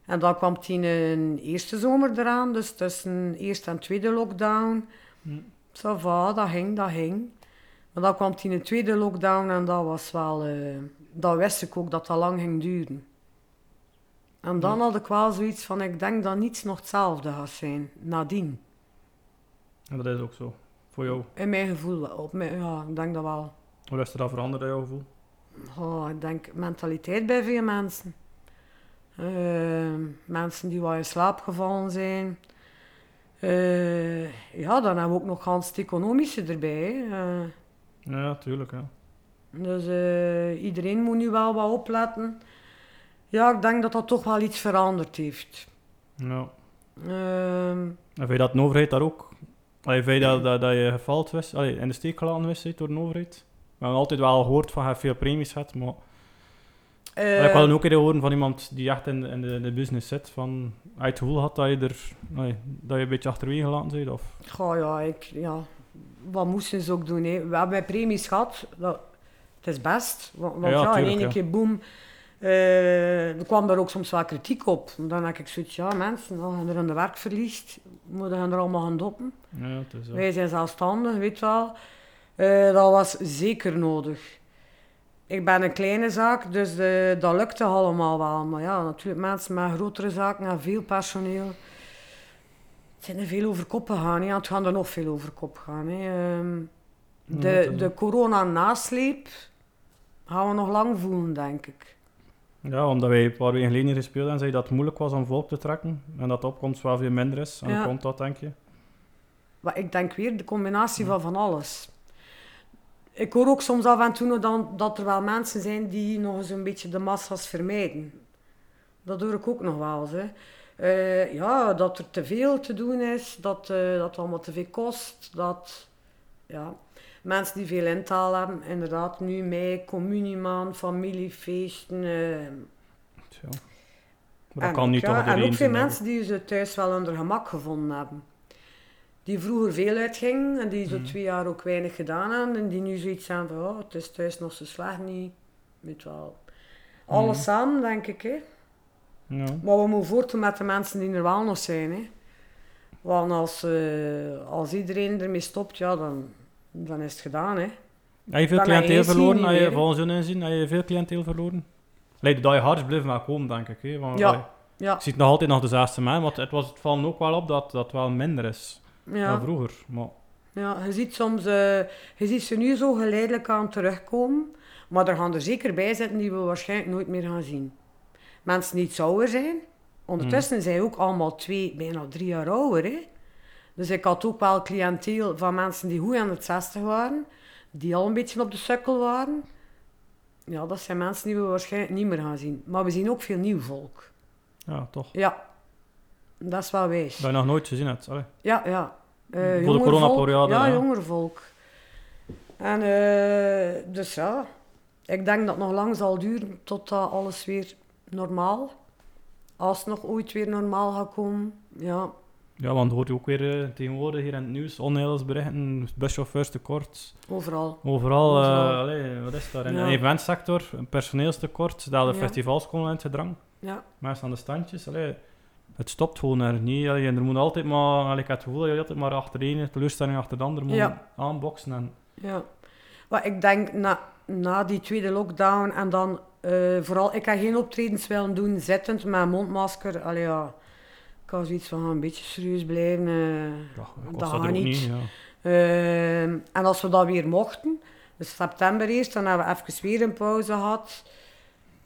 En dan kwam in een eerste zomer eraan, dus tussen eerste en tweede lockdown. Hm. Ça va, dat ging, dat ging. Maar dan kwam een tweede lockdown en dat was wel... eh, dat wist ik ook, dat dat lang ging duren. En dan had ik wel zoiets van, ik denk dat niets nog hetzelfde gaat zijn, nadien. En dat is ook zo. Voor jou. In mijn gevoel wel. Op mijn, ja, ik denk dat wel. Hoe is er dat veranderd in jouw gevoel? Oh, ik denk mentaliteit bij veel mensen. Eh, mensen die wat in slaap gevallen zijn. Eh, ja, dan hebben we ook nog gans het economische erbij. hè. Eh, Ja, tuurlijk. Ja. dus iedereen moet nu wel wat opletten. Ja, ik denk dat dat toch wel iets veranderd heeft. Ja. Ehm, En vind je dat de overheid daar ook... Allee, vind je dat, dat, dat je gevald wist, allee, in de steek gelaten hè, door de overheid? We hebben altijd wel gehoord van je veel premies gehad, maar... eh, ik wil ook eens horen van iemand die echt in, de- in, de, in de business zit, van... Je het gevoel had dat je er... dat je een beetje achterwege gelaten bent, of... Goh, ja, ik, ja, wat moesten ze ook doen? Hè? We hebben premies gehad. Dat, het is best. Want, want Ja, ja, in één ja. keer boem. Eh, er kwam daar ook soms wel kritiek op. Dan heb ik zoiets, ja mensen, als je er een werk verliest, moeten je er allemaal gaan doppen. Ja. Wij zijn zelfstandig, weet je wel. Eh, dat was zeker nodig. Ik ben een kleine zaak, dus eh, dat lukte allemaal wel. Maar ja, natuurlijk mensen met grotere zaken en veel personeel. Het zijn er veel over kop gegaan. Het gaan er nog veel over kop gaan. hè. Ehm, de, de corona-nasleep gaan we nog lang voelen, denk ik. Ja, omdat wij een paar weken geleden gespeeld hebben, zei dat het moeilijk was om volk te trekken. En dat de opkomst wel veel minder is. En Ja. komt dat, denk je? Maar ik denk weer de combinatie van van alles. Ik hoor ook soms af en toe dan, dat er wel mensen zijn die nog eens een beetje de massa's vermijden. Dat hoor ik ook nog wel eens. Hè. Eh, ja, dat er te veel te doen is, dat, eh, dat het allemaal te veel kost. Dat, ja, mensen die veel intaal hebben, inderdaad, nu mei, communiemaan, familiefeesten. Tja. Maar dat en kan niet ja, toch En ook veel mensen die ze thuis wel onder gemak gevonden hebben. Die vroeger veel uitgingen en die zo Mhm. twee jaar ook weinig gedaan hebben. En die nu zoiets hebben van, oh, het is thuis nog zo slecht niet. Weet wel. Alles Mhm. samen, denk ik. Hè. Ja. Maar we moeten voortdoen met de mensen die er wel nog zijn. Hè. Want als, eh, als iedereen ermee stopt, ja, dan, dan is het gedaan. Hè. Heb je veel Dan cliënteel verloren? Heb je volgens hun inzien, heb je veel cliënteel verloren? Leidt dat je hard blijft maar komen, denk ik. Hè? Want, Ja. Ja, ik zie het nog altijd nog dezelfde man, want het, was, het valt ook wel op dat dat wel minder is ja. dan vroeger. Maar, Ja, je ziet soms, eh, je ziet ze nu zo geleidelijk aan terugkomen, maar er gaan er zeker bij zitten die we waarschijnlijk nooit meer gaan zien. Mensen die iets ouder zijn, ondertussen zijn ook allemaal twee, bijna drie jaar ouder. Hè? Dus ik had ook wel cliënteel van mensen die goed aan het 60 waren, die al een beetje op de sukkel waren. Ja, dat zijn mensen die we waarschijnlijk niet meer gaan zien. Maar we zien ook veel nieuw volk. ja, toch. Ja, dat is wel wijs. Dat je nog nooit gezien hebt. Allee. Ja, ja. Eh, Voor de coronaperiode. Ja, ja. jonger volk. En eh, dus ja, ik denk dat het nog lang zal duren totdat alles weer normaal, als het nog ooit weer normaal gaat komen, ja. Ja, want hoort je ook weer eh, tegenwoordig hier in het nieuws, onheilsberichten, buschauffeurs tekort. Overal. Overal, eh, Overal. allee, wat is daar? In Ja. de eventsector, personeelstekort, dat de Ja. festivals komen in het gedrang. Ja, Mensen aan de standjes, allee, het stopt gewoon er niet. Allee, en er moet altijd maar, allee, ik heb het gevoel dat je altijd maar achter de ene teleurstelling achter de andere moet Ja. aanboksen. En, ja. Maar ik denk na, na die tweede lockdown en dan eh, vooral, ik ga geen optredens willen doen zittend met een mondmasker. Allee, ja. Ik had zoiets van een beetje serieus blijven. eh. Dat dat gaat niet. niet. Ja. Ehm, en als we dat weer mochten, dus september eerst, dan hebben we even weer een pauze gehad.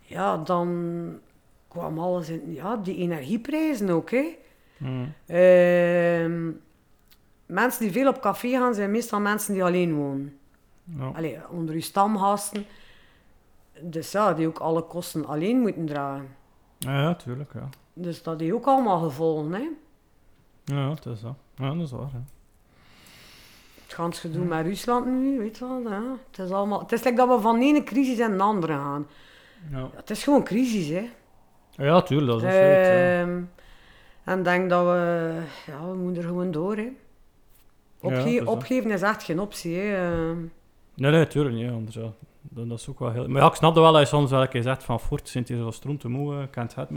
Ja, dan kwam alles in, ja, die energieprijzen ook, hè. Mm. Ehm, mensen die veel op café gaan, zijn meestal mensen die alleen wonen. Ja. Allee, onder uw stamgasten. Dus ja, die ook alle kosten alleen moeten dragen. Ja, ja, tuurlijk, ja. Dus dat heeft ook allemaal gevolgen, hè. Ja, het is dat. Ja, dat is waar, ja. Het ganse gedoe met Rusland nu, weet je wel. Ja. Het, is allemaal, het is like dat we van de ene crisis in de andere gaan. Ja, Ja, het is gewoon crisis, hè. ja tuurlijk, dat is een feit, ja. Ehm, en denk dat we... Ja, we moeten er gewoon door, hè. Opge het is dat. opgeven is echt geen optie, hè. Ehm, Nee, nee, tuurlijk niet, anders ja. Dat, dat is ook wel heel... Maar ja, ik snap dat wel dat je soms wel een keer zegt van voort, sint hier zo stroom te moe, ik kan het het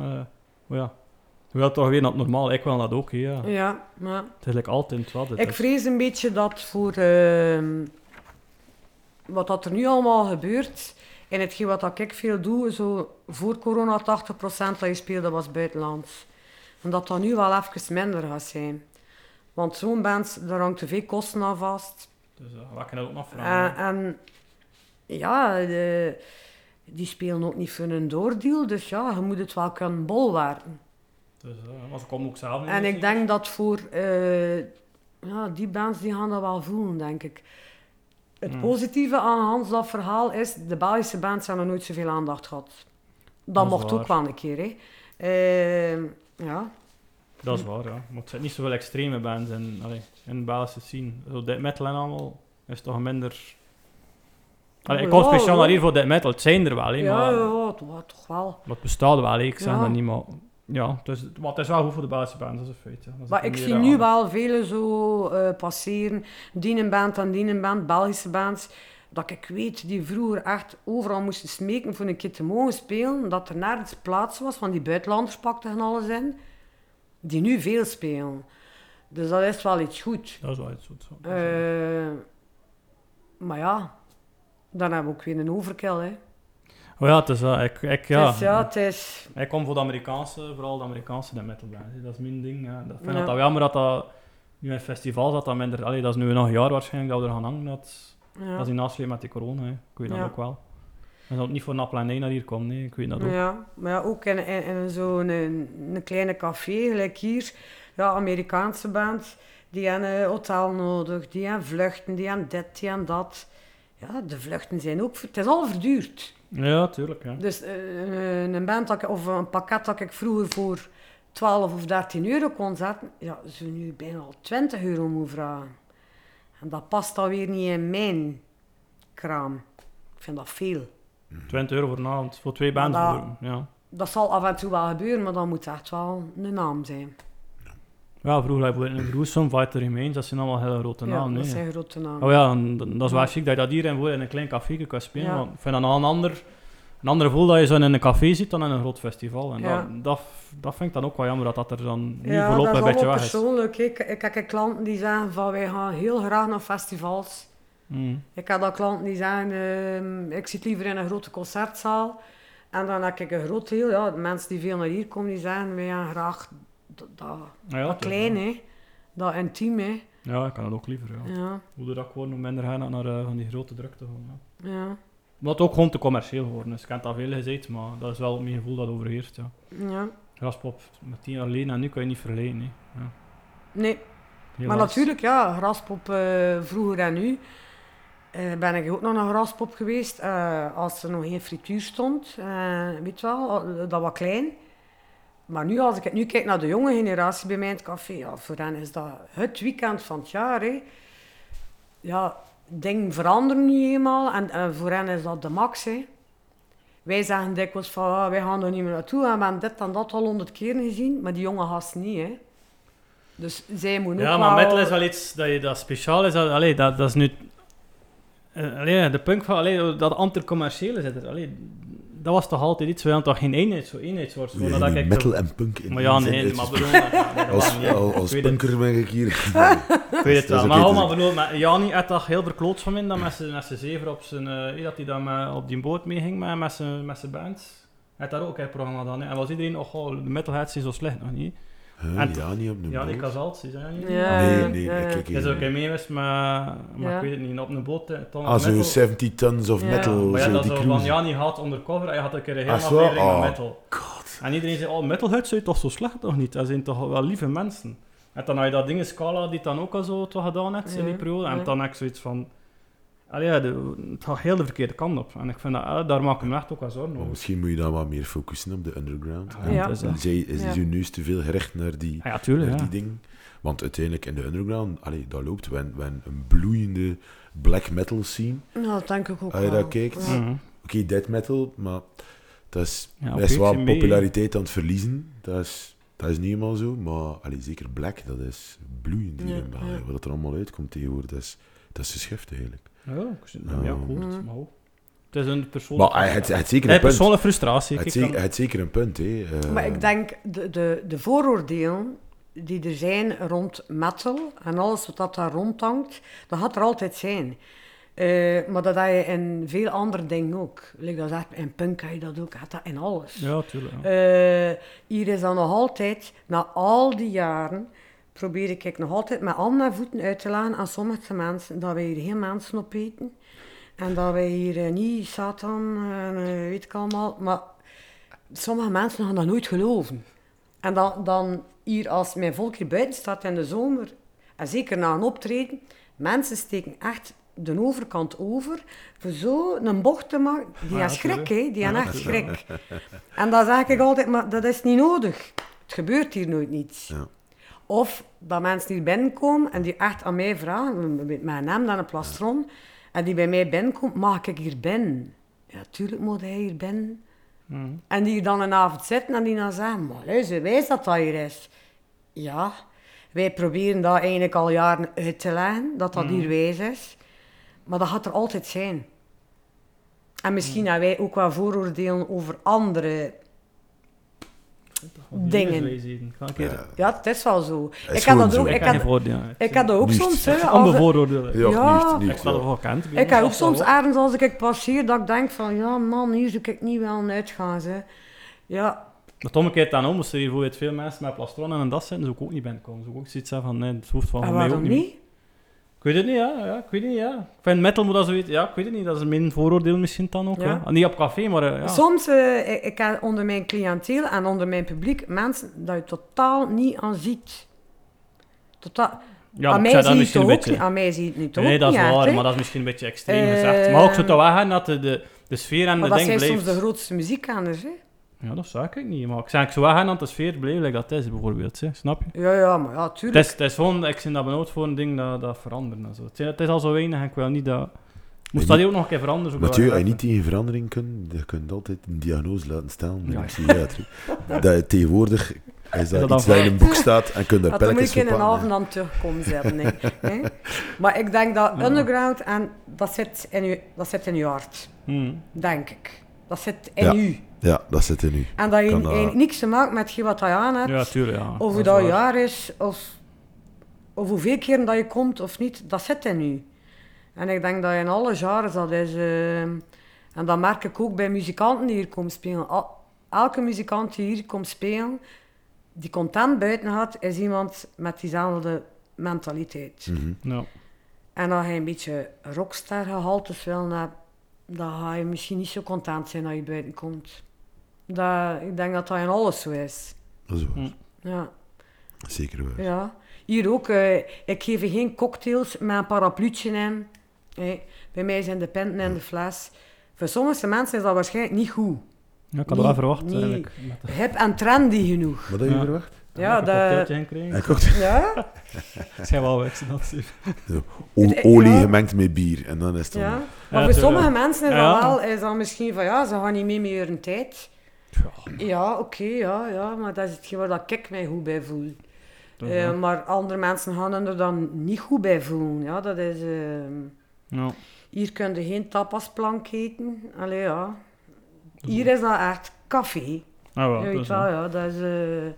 maar... Ja, je wilt toch weer naar het normaal, ik wil dat ook, hè, ja. ja, maar... Het is like altijd wat het Ik is. vrees een beetje dat voor ehm, wat dat er nu allemaal gebeurt, en hetgeen wat dat ik veel doe, zo voor corona 80% dat je speelde was buitenlands. En dat dat nu wel even minder gaat zijn. Want zo'n band, daar hangt te veel kosten aan vast. Dus uh, wat kan je dat ook nog En, vragen? en ja, de- die spelen ook niet voor een doordeal, dus ja, je moet het wel kunnen bolwerken. Dus, uh, maar ze komen ook zelf niet En ik denk dat voor eh, ja, die bands die gaan dat wel voelen, denk ik. Het Hmm. positieve aan Hans dat verhaal is, de Belgische bands hebben nooit zoveel aandacht gehad. Dat, mocht ook wel een keer, hè. Ehm, ja. Dat is waar, ja. Maar het zijn niet zoveel extreme bands in, allee, in de Belgische scene. Zo death metal en allemaal is toch minder... Allee, ik kom speciaal naar hier voor death metal. Het zijn er wel, hè, Ja, maar... ja, toch, toch wel. Maar het bestaat wel, hè. ik zeg Ja. dat niet, maar... Ja, het is, maar het is wel goed voor de Belgische bands, dat is een feit. Ja. Dat is Maar ik meer zie nu wel vele zo eh, passeren, die een band en die een band, Belgische bands, dat ik weet die vroeger echt overal moesten smeken voor een keer te mogen spelen, dat er nergens plaats was, van die buitenlanders pakten en alles in, die nu veel spelen. Dus dat is wel iets goed. Dat is wel iets goed. zo. Eh, maar ja, dan hebben we ook weer een overkill, hè. Oh ja, het is... wel ik, ik, ja. Dus ja, het is... Ik kom voor de Amerikaanse, vooral de Amerikaanse death metal bands. hè. Dat is mijn ding. Ja. Dat vind Ja. ik dat jammer dat dat nu in festivals dat dat minder... Allee, dat is nu nog een jaar waarschijnlijk dat we er gaan hangen. Dat, Ja. dat is in nasleep met die corona. Hè. Ik weet dat Ja. ook wel. En dat niet voor Napla en naar hier komt, nee. Ik weet dat ook. Ja, maar ja, ook in, in, in zo'n een, een kleine café, gelijk hier, ja, Amerikaanse band, die hebben een hotel nodig, die hebben vluchten, die hebben dit, die hebben dat. Ja, de vluchten zijn ook, het is al verduurd. Ja, tuurlijk. Ja. Dus eh, een band dat ik, of een pakket dat ik vroeger voor 12 of 13 euro kon zetten, ja, ze nu bijna al 20 euro moet vragen. En dat past dan weer niet in mijn kraam. Ik vind dat veel. 20 euro voor een avond, voor twee. Maar dat- ja. Dat zal af en toe wel gebeuren, maar dan moet het echt wel een naam zijn. Ja, vroeger had je een Gruesome, Fighter Remains, dat zijn allemaal hele grote ja, namen. dat nee. zijn grote namen. Oh ja, en dat dat is wel Ja. chic dat je dat hier in, in een klein café kan spelen. Ja. Want ik vind dat nog een ander, een ander gevoel dat je zo in een café zit dan in een groot festival. En Ja. dat, dat, dat vind ik dan ook wel jammer dat dat er dan nu ja, voorlopig dat een beetje weg is. persoonlijk. Ik, ik heb klanten die zeggen van wij gaan heel graag naar festivals. Mm. Ik heb dan klanten die zeggen ehm, ik zit liever in een grote concertzaal. En dan heb ik een groot deel, ja, de mensen die veel naar hier komen, die zeggen wij gaan graag dat, dat, Ja, ja, dat klein, hè. dat intiem. Hè. Ja, ik kan dat ook liever. Ja. Ja, Hoe dat gewoon hoe minder gaan naar eh, van die grote drukte. Gewoon, ja. ja, Omdat het ook gewoon te commercieel geworden is. Ik heb al veel gezegd, maar dat is wel mijn gevoel dat overheerst. Ja. ja. Graspop met tien jaar geleden en nu kan je niet vergelijken. hè. Ja. Nee. Maar natuurlijk, ja, graspop eh, vroeger en nu. eh, ben ik ook nog naar graspop geweest. als er nog geen frituur stond. weet je wel, dat was klein. Maar nu, als ik nu kijk naar de jonge generatie bij mij in het café, ja, voor hen is dat het weekend van het jaar. Hè. Ja, dingen veranderen nu eenmaal en, en voor hen is dat de max. Hè. Wij zeggen dikwijls van, ah, wij gaan er niet meer naartoe en we hebben dit en dat al honderd keer gezien, maar die jonge gasten niet. Hè. Dus zij moeten Ja, ook maar wel... metal is wel iets dat, je, dat speciaal is. Allee, dat, dat is nu... eh, allee, de punk van... Allee, dat anticommerciële zit er. Allee, dat was toch altijd iets... We hadden toch geen eenheid, zo eenheidswoord. Ja, Gewoon dat ik metal en punk in Maar ja, nee, maar bedoel... nee, Als, als, punker ben ik hier. Ik weet het wel. Maar, maar bedoel, maar Jani had dat heel verkloot van mij, dat met zijn- zever op zijn... eh, dat hij dan op die boot meeging met, met zijn met zijn band. Hij had daar ook een programma dan. En was iedereen, oh, de metalheads zijn zo slecht nog niet. Huh, En- ja, niet op een Ja, die boot. Kazalt, is dat niet? Ja. Nee, nee, ja. ik kijk Hij is ook een mee geweest, maar, maar Ja. ik weet het niet, op een boot. eh, ton Ah, zo metal. 70 tons of Ja. metal. Maar ja, zo dat zo van. Jani had undercover, hij had een keer een hele Ah, zo? aflevering van Oh. metal. God. En iedereen zei, oh, metalheads zijn toch zo slecht toch niet? Dat zijn toch wel lieve mensen. En dan had je dat ding in Scala die dan ook al zo toch gedaan heeft in die Ja, periode. En ja. dan heb ik zoiets van... Allee, ja, de, het gaat heel de verkeerde kant op. En ik vind dat, eh, daar maak ik me echt ook wel zorgen Maar over. misschien moet je dan wat meer focussen op de underground. Ja, Ja. dat is En zij is Ja. je neus te veel gericht naar die, Ah, ja, tuurlijk, naar ja. die ding. Want uiteindelijk in de underground, allee, dat loopt. We hebben- we hebben een bloeiende black metal scene. Nou, dat denk ik ook Als je wel. dat kijkt. Ja. Mhm. Oké, death metal, maar dat is Ja, wel mee. populariteit aan het verliezen. Dat is, dat is niet helemaal zo. Maar allee, zeker black, dat is bloeiend hier Ja, in België. ja. Wat er allemaal uitkomt tegenwoordig, dat is, dat is geschift eigenlijk. Ja, ik zie- ja, goed. Maar goed. Het is een persoonlijke... Maar hij het, het zeker Eh, punt. persoonlijke frustratie. Het ik zeker, het een punt, hè. Eh, Maar ik denk, de, de, de vooroordelen die er zijn rond metal en alles wat dat daar rondhangt, dat gaat er altijd zijn. Eh, maar dat heb je in veel andere dingen ook. Like dat zegt, in punk heb je dat ook, had dat in alles. Ja, tuurlijk. Ja. Eh, hier is dan nog altijd, na al die jaren, probeer ik nog altijd met al mijn voeten uit te leggen aan sommige mensen dat wij hier geen mensen opeten. En dat wij hier eh, niet Satan, en eh, weet ik allemaal. Maar sommige mensen gaan dat nooit geloven. En dan, dan hier, als mijn volk hier buiten staat in de zomer, en zeker na een optreden, mensen steken echt de overkant over voor zo een bocht te maken. Die ja, hebben schrik, hè. Die Ja, hebben echt schrik. En dan zeg ik altijd, maar dat is niet nodig. Het gebeurt hier nooit niets. Ja. Of dat mensen hier binnenkomen en die echt aan mij vragen, met mijn naam dan een plastron, en die bij mij binnenkomt, mag ik hier binnen? Ja, tuurlijk moet hij hier binnen. Mhm. En die hier dan een avond zitten en die dan zeggen, maar luister, wijs dat dat hier is. Ja, wij proberen dat eigenlijk al jaren uit te leggen, dat dat hier wijs is. Maar dat gaat er altijd zijn. En misschien hebben wij ook wel vooroordelen over andere... dingen. Een. Ja. Ja, het is wel zo. is Ik heb gewoon dat zo. ook, Ik voordeel. ik heb dat ook soms. Hè, als Andere vooroordelen. Ja, Ja. niet, Ik niet, heb dat ja. wel gekend. ik heb ook soms ergens als ik passeer dat ik denk van ja man, hier zou ik niet wel uitgaan. Ze. Ja, Maar Tom keert dan om, als er hier bijvoorbeeld veel mensen met plastron en dat zitten, zou ik ook niet binnenkomen. Zou ik ook zoiets hebben van, nee, het hoeft van en mij ook waarom niet. niet? Ik weet het niet, ja. ja. Ik weet het niet, ja. Ik vind metal moet dat zoiets... Ja, ik weet het niet. Dat is mijn vooroordeel misschien dan ook, Ja. ja. Niet op café, maar eh, ja. Soms, eh, ik, ik heb onder mijn cliënteel en onder mijn publiek mensen dat je totaal niet aan ziet. Totaal. ja, aan, mij dat zie het ook beetje... niet, aan mij zie je het niet ook Nee, dat is niet waar, maar dat is misschien een beetje extreem Eh, gezegd. Maar ook zo te weggaan dat de, de, de sfeer en Maar de dat ding zijn blijft. soms de grootste muziekkenners. Hè? Ja, dat zou ik niet. Maar ik zeg, ik zou weggaan dat de sfeer like dat is bijvoorbeeld. Hè. Snap je? Ja, ja, maar ja, Het tuurlijk. is, het is gewoon, ik zie dat benauwd voor een ding dat, dat veranderen. En zo. Het, is, het is al zo weinig en ik wil niet dat... Moest dat ook nog een keer veranderen? Mathieu, als je niet tegen verandering kunt, je kunt altijd een diagnose laten stellen met Ja. een psychiater. dat je tegenwoordig is dat, dat dan iets dat in een boek staat en kunt daar Ja, dan moet pelletjes ik in een pakken. avond aan terugkomen zetten. Hè? Maar ik denk dat underground, en dat zit in je, dat zit in je hart. Hmm. Denk ik. Dat zit in Ja. u. Ja, dat zit in u. En dat je Kan dat- niks te maken met je wat je aan hebt. Ja, tuurlijk, ja. of hoe dat waar. jaar is, of, of hoeveel keren dat je komt of niet, dat zit in u. En ik denk dat in alle jaren dat is. eh, en dat merk ik ook bij muzikanten die hier komen spelen. Al- elke muzikant die hier komt spelen, die content buiten gaat, is iemand met diezelfde mentaliteit. Mhm. Ja. En als je een beetje rockstar gehaltes wil hebben, dan ga je misschien niet zo content zijn als je buiten komt. Dat, ik denk dat dat in alles zo is. Dat is waar. Hm. Ja. Zeker waar. Ja, hier ook. eh, ik geef geen cocktails met een parapluutje in. Nee, bij mij zijn de pinten in de fles. Voor sommige mensen is dat waarschijnlijk niet goed. Ja, ik had Niet- wel verwacht. niet- eigenlijk, met de- Hip en trendy genoeg. Wat heb je Ja. verwacht? Ja, een dat-. Hij kookt Ja? Zei wel Ja. olie gemengd met bier. En dan is het dan... ja. Ja, Maar voor sommige mensen is Ja. dat wel, is dat misschien van ja, ze gaan niet mee met hun tijd. Ja, oké, ja, ja, maar dat is hetgeen waar dat ik mij goed bij voel. Eh, maar andere mensen gaan er dan niet goed bij voelen. Ja, dat is... ehm, Ja. Hier kun je geen tapasplank eten. Allee, ja. Hier is dat echt café. Ah, wel, Je weet wel, ja. Dat is... eh,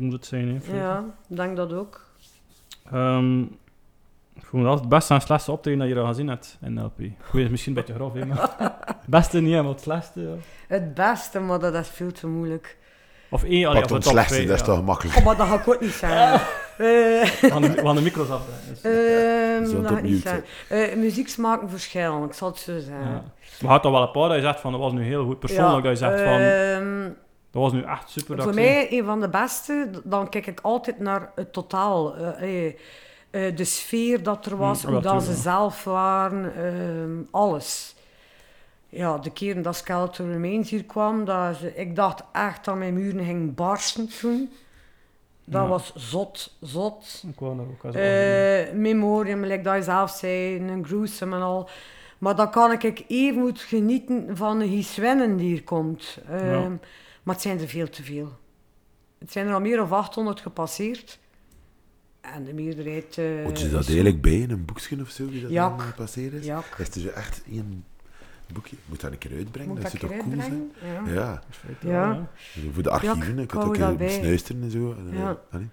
moet het zijn, hè. ja, ik denk dat ook. Ehm, ik vond dat het beste en slechtste optreden dat je er al gezien hebt in LP. Ik weet het misschien een beetje grof, hè, maar... het beste niet, maar het slechtste, ja. Het beste, maar dat is veel te moeilijk. Of één, allee, of het slechtste, twee, dat is ja. toch makkelijk. Oh, maar dat ga ik ook niet zeggen. Eh, We gaan de, gaan de micro's af. Dus, ehm, Zo dat ga ik niet opnieuw, zeggen. Eh, muzieksmaken verschillen, ik zal het zo zeggen. ja. Maar had toch wel een paar dat je zegt van, dat was nu heel goed persoonlijk, dat je zegt van... ehm, Dat was nu echt super. dat Voor mij een van de beste. Dan kijk ik altijd naar het totaal. eh, eh, eh, de sfeer dat er was, Mm, hoe dat ze zelf waren, ehm, alles. Ja, de keren dat Skeleton Remains hier kwam, dat ze- ik dacht echt dat mijn muren gingen barsten toen. Dat Ja. was zot, zot. Ik wou ook als Eh, memoriam, like dat je zelf zei, een gruesome en al. Maar dan kan ik even goed genieten van een Giswennen die hier komt. Ehm, Ja. Maar het zijn er veel te veel. Het zijn er al meer dan 800 gepasseerd. En de meerderheid... eh, Moet je dat is- eigenlijk bij in een boekje of zo, wie dat dan eh, is? Ja, Is er echt één boekje? Moet dat een keer uitbrengen? moet dat dat zou ik toch cool zijn? Ja. Ja, voor de archieven, ik had ook een snuisteren en zo. eh, Ja. allee.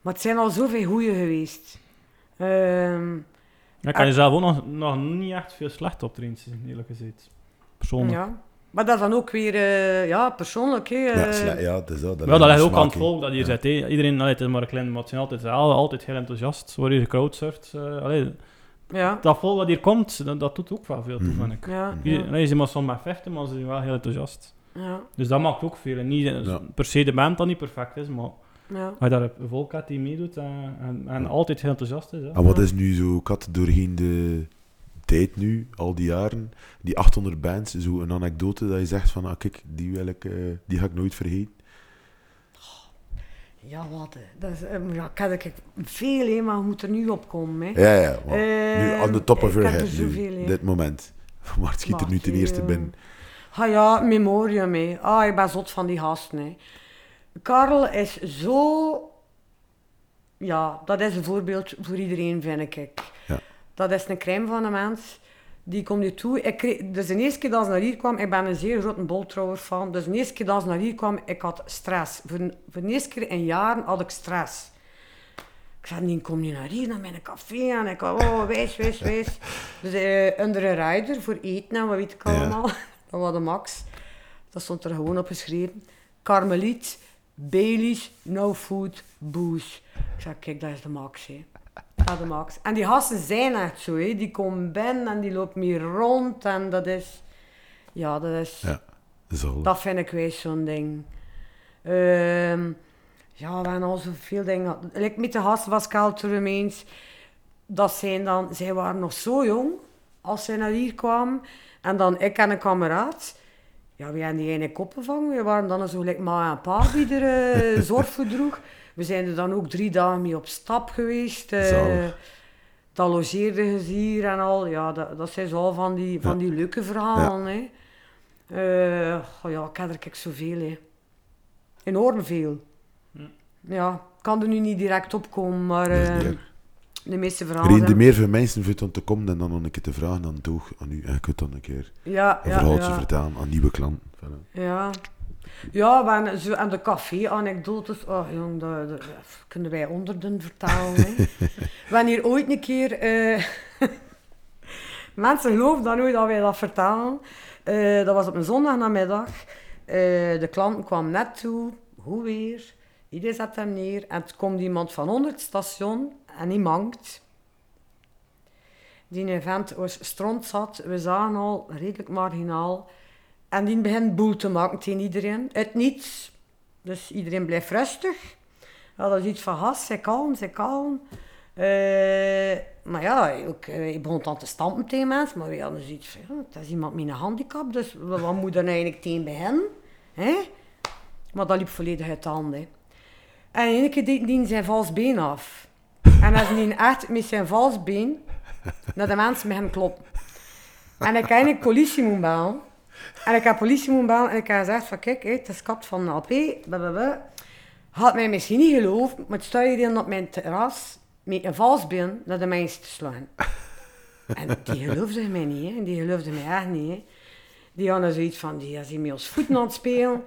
Maar het zijn al zoveel goeie geweest. Ehm, Ja, ik kan jezelf ook nog, nog niet echt veel slecht optreden eerlijk gezegd. Persoonlijk. ja. Maar dat is dan ook weer eh, ja, persoonlijk. Hè. Ja, eh, ja, dat is dat. Wel, dat ligt ook aan het volk dat hier Ja. zit. hè. Iedereen, allee, het is maar een klein, maar het zijn altijd, alle- altijd heel enthousiast. Waar je gecrowdsurft. eh allee, ja. dat volk dat hier komt, dat, dat doet ook wel veel toe, Mhm. vind ik. Ja, ja, allee, ze zijn maar soms met vechten, maar ze zijn wel heel enthousiast. ja, Dus dat maakt ook veel. En niet Ja. per se de band dat niet perfect is, maar ja. als je daar een volk hebt die meedoet en, en, en altijd heel enthousiast is. Hè. En wat is nu zo, kat, doorheen de tijd nu, al die jaren, die 800 bands, zo een anekdote dat je zegt van, ah, kijk, die, wil ik, eh, die ga ik nooit vergeten. Ja, wat? Dat is, eh, ja, ik veel, hè, maar je moet er nu op komen. Hè. Ja, ja, nu Eh, on the top of your head, nu, dit moment. Maar het schiet er nu ten eerste eh, binnen. Ah ja, memoriam, hè. Ah, ik ben zot van die gasten, hè. Karel is zo... Ja, dat is een voorbeeld voor iedereen, vind ik. Ja. Dat is een crème van een mens. Die komt hier toe. Ik kreeg, dus de eerste keer dat ze naar hier kwam, ik ben een zeer grote boltrouwer van. Dus de eerste keer dat ze naar hier kwam, ik had stress. Voor, voor de eerste keer in jaren had ik stress. Ik zei, die kom niet naar hier, naar mijn café. En ik had, oh, wijs, wijs, wijs. Dus eh onder een rider voor eten en wat weet ik Ja. allemaal. Dat was de max. Dat stond er gewoon op geschreven. Karmeliet, Baileys, no food, booze. Ik zei, kijk, dat is de max, hè. Dat is de max. En die gasten zijn echt zo, hè. Die komen binnen en die lopen hier rond. En dat is... Ja, dat is... Ja. Zal. Dat vind ik wel zo'n ding. Ehm, ja, we hebben al zoveel dingen. Like met de gasten van Skelter Remains. Dat zijn dan... Zij waren nog zo jong als zij naar hier kwamen. En dan ik en een kameraad. Ja, we hebben die ene koppen van. We waren dan zo like ma en pa die er eh, zorg voor droeg. We zijn er dan ook drie dagen mee op stap geweest. eh dat logeerde ze hier en al. Ja, dat, dat zijn zo al van die, van die leuke verhalen. Hè. Eh, oh ja, ik heb er kijk zoveel. Hè. Enorm veel. Hm. Ja, kan er nu niet direct op komen, maar is eh, de meeste verhalen... Reden zijn- meer voor mensen voor om te komen en dan een keer te vragen aan toch aan u. En je kunt dan een keer Ja, een ja, verhaaltje ja. vertellen aan nieuwe klanten. Ja. Ja, hebben zo aan de café-anekdotes. Oh jong, dat, kunnen wij we hebben hier ooit een keer... eh, Mensen geloven dan nooit dat wij dat vertellen. Eh, dat was op een zondagnamiddag. Eh de klant kwam net toe. Hoe weer? Iedereen zet hem neer. En toen komt iemand van onder het station. En die mankt. Die event was stront zat. We zagen al redelijk marginaal. En die begint boel te maken tegen iedereen. Uit niets. Dus iedereen blijft rustig. Ja, dat is iets van gas, zij kalm, zij kalm. Eh, maar ja, ook, eh, ik begon dan te stampen tegen mensen. Maar we hadden zoiets van, ja, dat is iemand met een handicap. Dus wat moet er nou eigenlijk tegen beginnen? Hè? Maar dat liep volledig uit de hand. En in één keer deed die zijn vals been af. En als hij echt met zijn vals been naar de mensen beginnen kloppen. En ik eigenlijk politie moeten bellen. En ik heb politie moeten bellen en ik heb gezegd van kijk, het is kat van LP, blablabla. Had mij misschien niet geloofd, maar het sta hier op mijn terras met een valsbeen naar de mensen te slaan. En die geloofde mij niet, hè. die geloofde mij echt niet. Die hadden zoiets van, die is met ons voeten aan het spelen.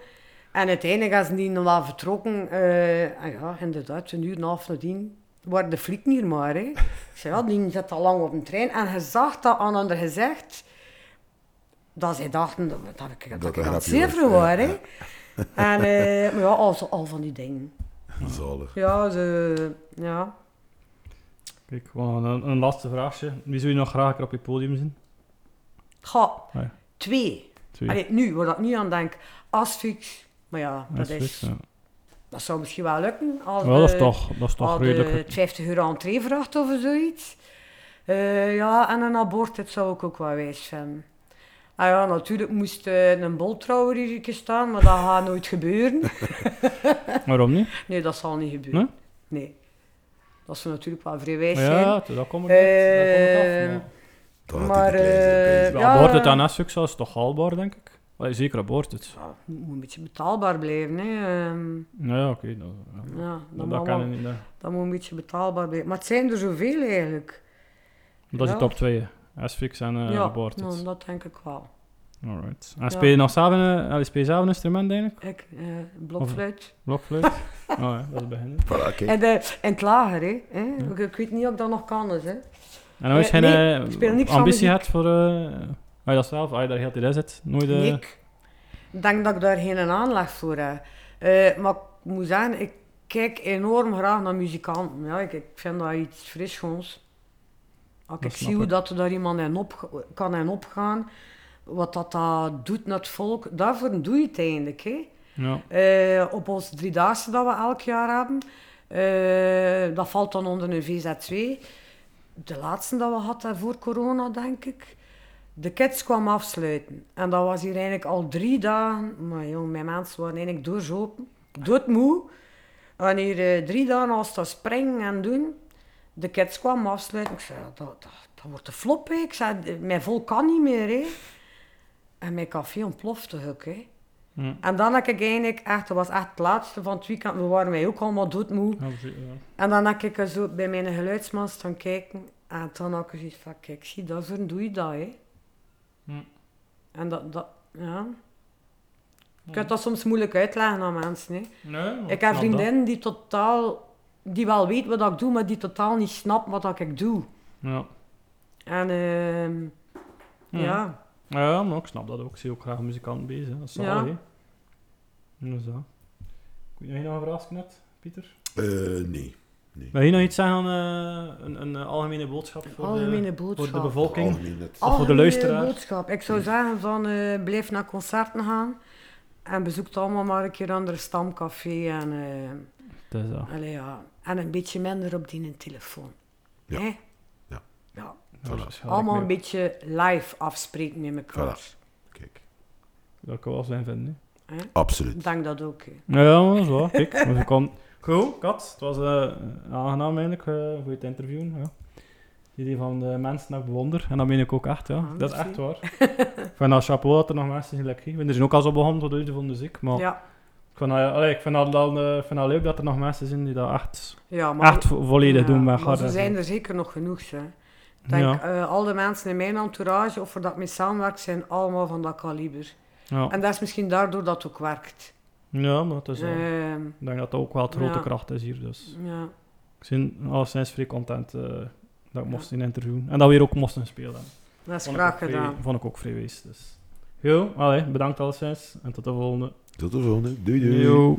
En uiteindelijk als die nog wel vertrokken, eh, en ja, inderdaad, een uur en een half nadien, waren de flikken hier maar. Hè. Ik zei, ja, die zat al lang op een trein. En je zag dat aan hun gezicht, dat zij dachten dat, dat ik dat, Dat ik een aan het was, ja, was. hè. En eh, maar ja, al, al van die dingen. Zalig. Ja, ze, ja. Kijk, gewoon een, een laatste vraagje. Wie zou je nog graag op je podium zien? Ga, ja. twee. Twee. Allee, nu, waar ik nu aan denk. Asfix, Maar ja, Dat is ja. dat zou misschien wel lukken. Als Wel, dat is toch, dat is toch als redelijk... de het 50 euro entree vraagt of zoiets. Eh, ja, en een abortus zou ik ook wel wijs vinden. Ah ja, natuurlijk moest eh, een boltrouwer hier staan, maar dat gaat nooit gebeuren. Waarom niet? Nee, dat zal niet gebeuren. Nee. Dat zou natuurlijk wel vrij wijs zijn. Ja, dat komt er niet. Dat had maar, eh. Maar ja. abortus aan is toch haalbaar, denk ik? Allee, zeker abortus. Ja, het moet een beetje betaalbaar blijven. Hè. Ehm, Nou ja, oké. dat, ja. ja, dat, kan wel- niet. Dat, dat moet een beetje betaalbaar blijven. Maar het zijn er zoveel eigenlijk. dat is Ja. de top 2. Asphyx en uh, ja, abortus. nou, dat denk ik wel. Alright. En Ja. speel je nog zelf een, uh, allee, speel je zelf een instrument eigenlijk? Ik, eh blokfluit. Blokfluit? oh ja, dat is het begin. Voilà. En, de, en het lager, hè. hè. Ik, ik weet niet of dat nog kan is, hè. En als je Eh, geen nee, eh, ik speel niks van ambitie hebt voor... eh als je dat zelf, als je daar heel tijd in zit, nooit... eh, Nee, ik denk dat ik daar geen aanleg voor heb. Eh, maar ik moet zeggen, ik kijk enorm graag naar muzikanten. Ja, ik, ik vind dat iets fris schoons. Als Dat ik zie hoe dat er daar iemand in op, kan in opgaan, wat dat, dat doet naar het volk, daarvoor doe je het eigenlijk. Hè. ja. Eh, op ons driedaagse dat we elk jaar hebben, eh, dat valt dan onder een VZ2. De laatste dat we hadden voor corona, denk ik. De kids kwamen afsluiten. En dat was hier eigenlijk al drie dagen. Maar jong, mijn mensen waren eigenlijk doorzopen. Doodmoe. En hier eh, drie dagen al staan springen en doen. De kids kwamen afsluiten. Ik zei, dat, dat, dat wordt de flop. Hè. Ik zei, mijn volk kan niet meer. Hè. En mijn café ontplofte ook. Hè. En dan heb ik eigenlijk echt, dat was echt het laatste van het weekend, we waren mij ook allemaal doodmoe. Ja, precies, ja. En dan heb ik zo bij mijn geluidsman staan kijken. En dan had ik zoiets van, kijk, zie, daarvoor doe je dat, hè. En dat, dat, ja. Je kunt dat soms moeilijk uitleggen aan mensen, hè. Nee, Ik heb dat. vriendinnen die totaal, die wel weten wat ik doe, maar die totaal niet snappen wat dat ik doe. Ja. En, ehm Ja. ja. Ja, maar ik snap dat ook. Ik zie ook graag muzikanten bezig. Dat is Ja. hè. Dat is dat. Heb je nog een vraag net, Pieter? Eh, nee. Wil je nog iets zeggen aan eh, een, een, eh, algemene boodschap voor, Algemene de, boodschap. voor de bevolking? Algemeen net. Of voor de Algemene luisteraar? boodschap. Ik zou zeggen van eh, blijf naar concerten gaan en bezoek allemaal maar een keer andere stamcafé en, Dat is dat. allee, ja. en een beetje minder op die telefoon. Ja. Hè? Ja. Ja. Waarschijnlijk Allemaal een beetje live afspreken met elkaar. Kijk. Dat kan wel zijn vinden. hè. Absoluut. Ik denk dat ook. hè. Ja, dat is waar. Kijk, we komen... Goed, Kat. Het was eh, aangenaam eigenlijk eh, voor je te interviewen. Ja. Die van de mensen dat ik bewonder. En dat meen ik ook echt, ja. Ah, dat is echt waar. ik vind dat chapeau dat er nog mensen zijn lekker. We zijn ook al zo begonnen tot de van de ziek. Maar Ja. Ik, vind dat, allee, ik vind dat, dan, eh, vind dat leuk dat er nog mensen zijn die dat echt, Ja, maar, echt volledig ja, doen met maar hart ze en zijn er zeker nog genoeg. Hè. Ik denk, Ja. eh, al de mensen in mijn entourage, of voor dat mee samenwerk, zijn allemaal van dat kaliber. Ja. En dat is misschien daardoor dat het ook werkt. ja, maar dat is wel- Ehm, Ik denk dat dat ook wel het grote kracht is hier. Dus. ja. Ik ben alleszins vrij content eh, dat ik mocht in interview. En dat we hier ook mochten spelen. Dat is Vond graag ook vrij- gedaan. Vond ik ook vrij wees. Dus. Goed, allee, bedankt alleszins. En tot de volgende. Tot de volgende. Doei doei.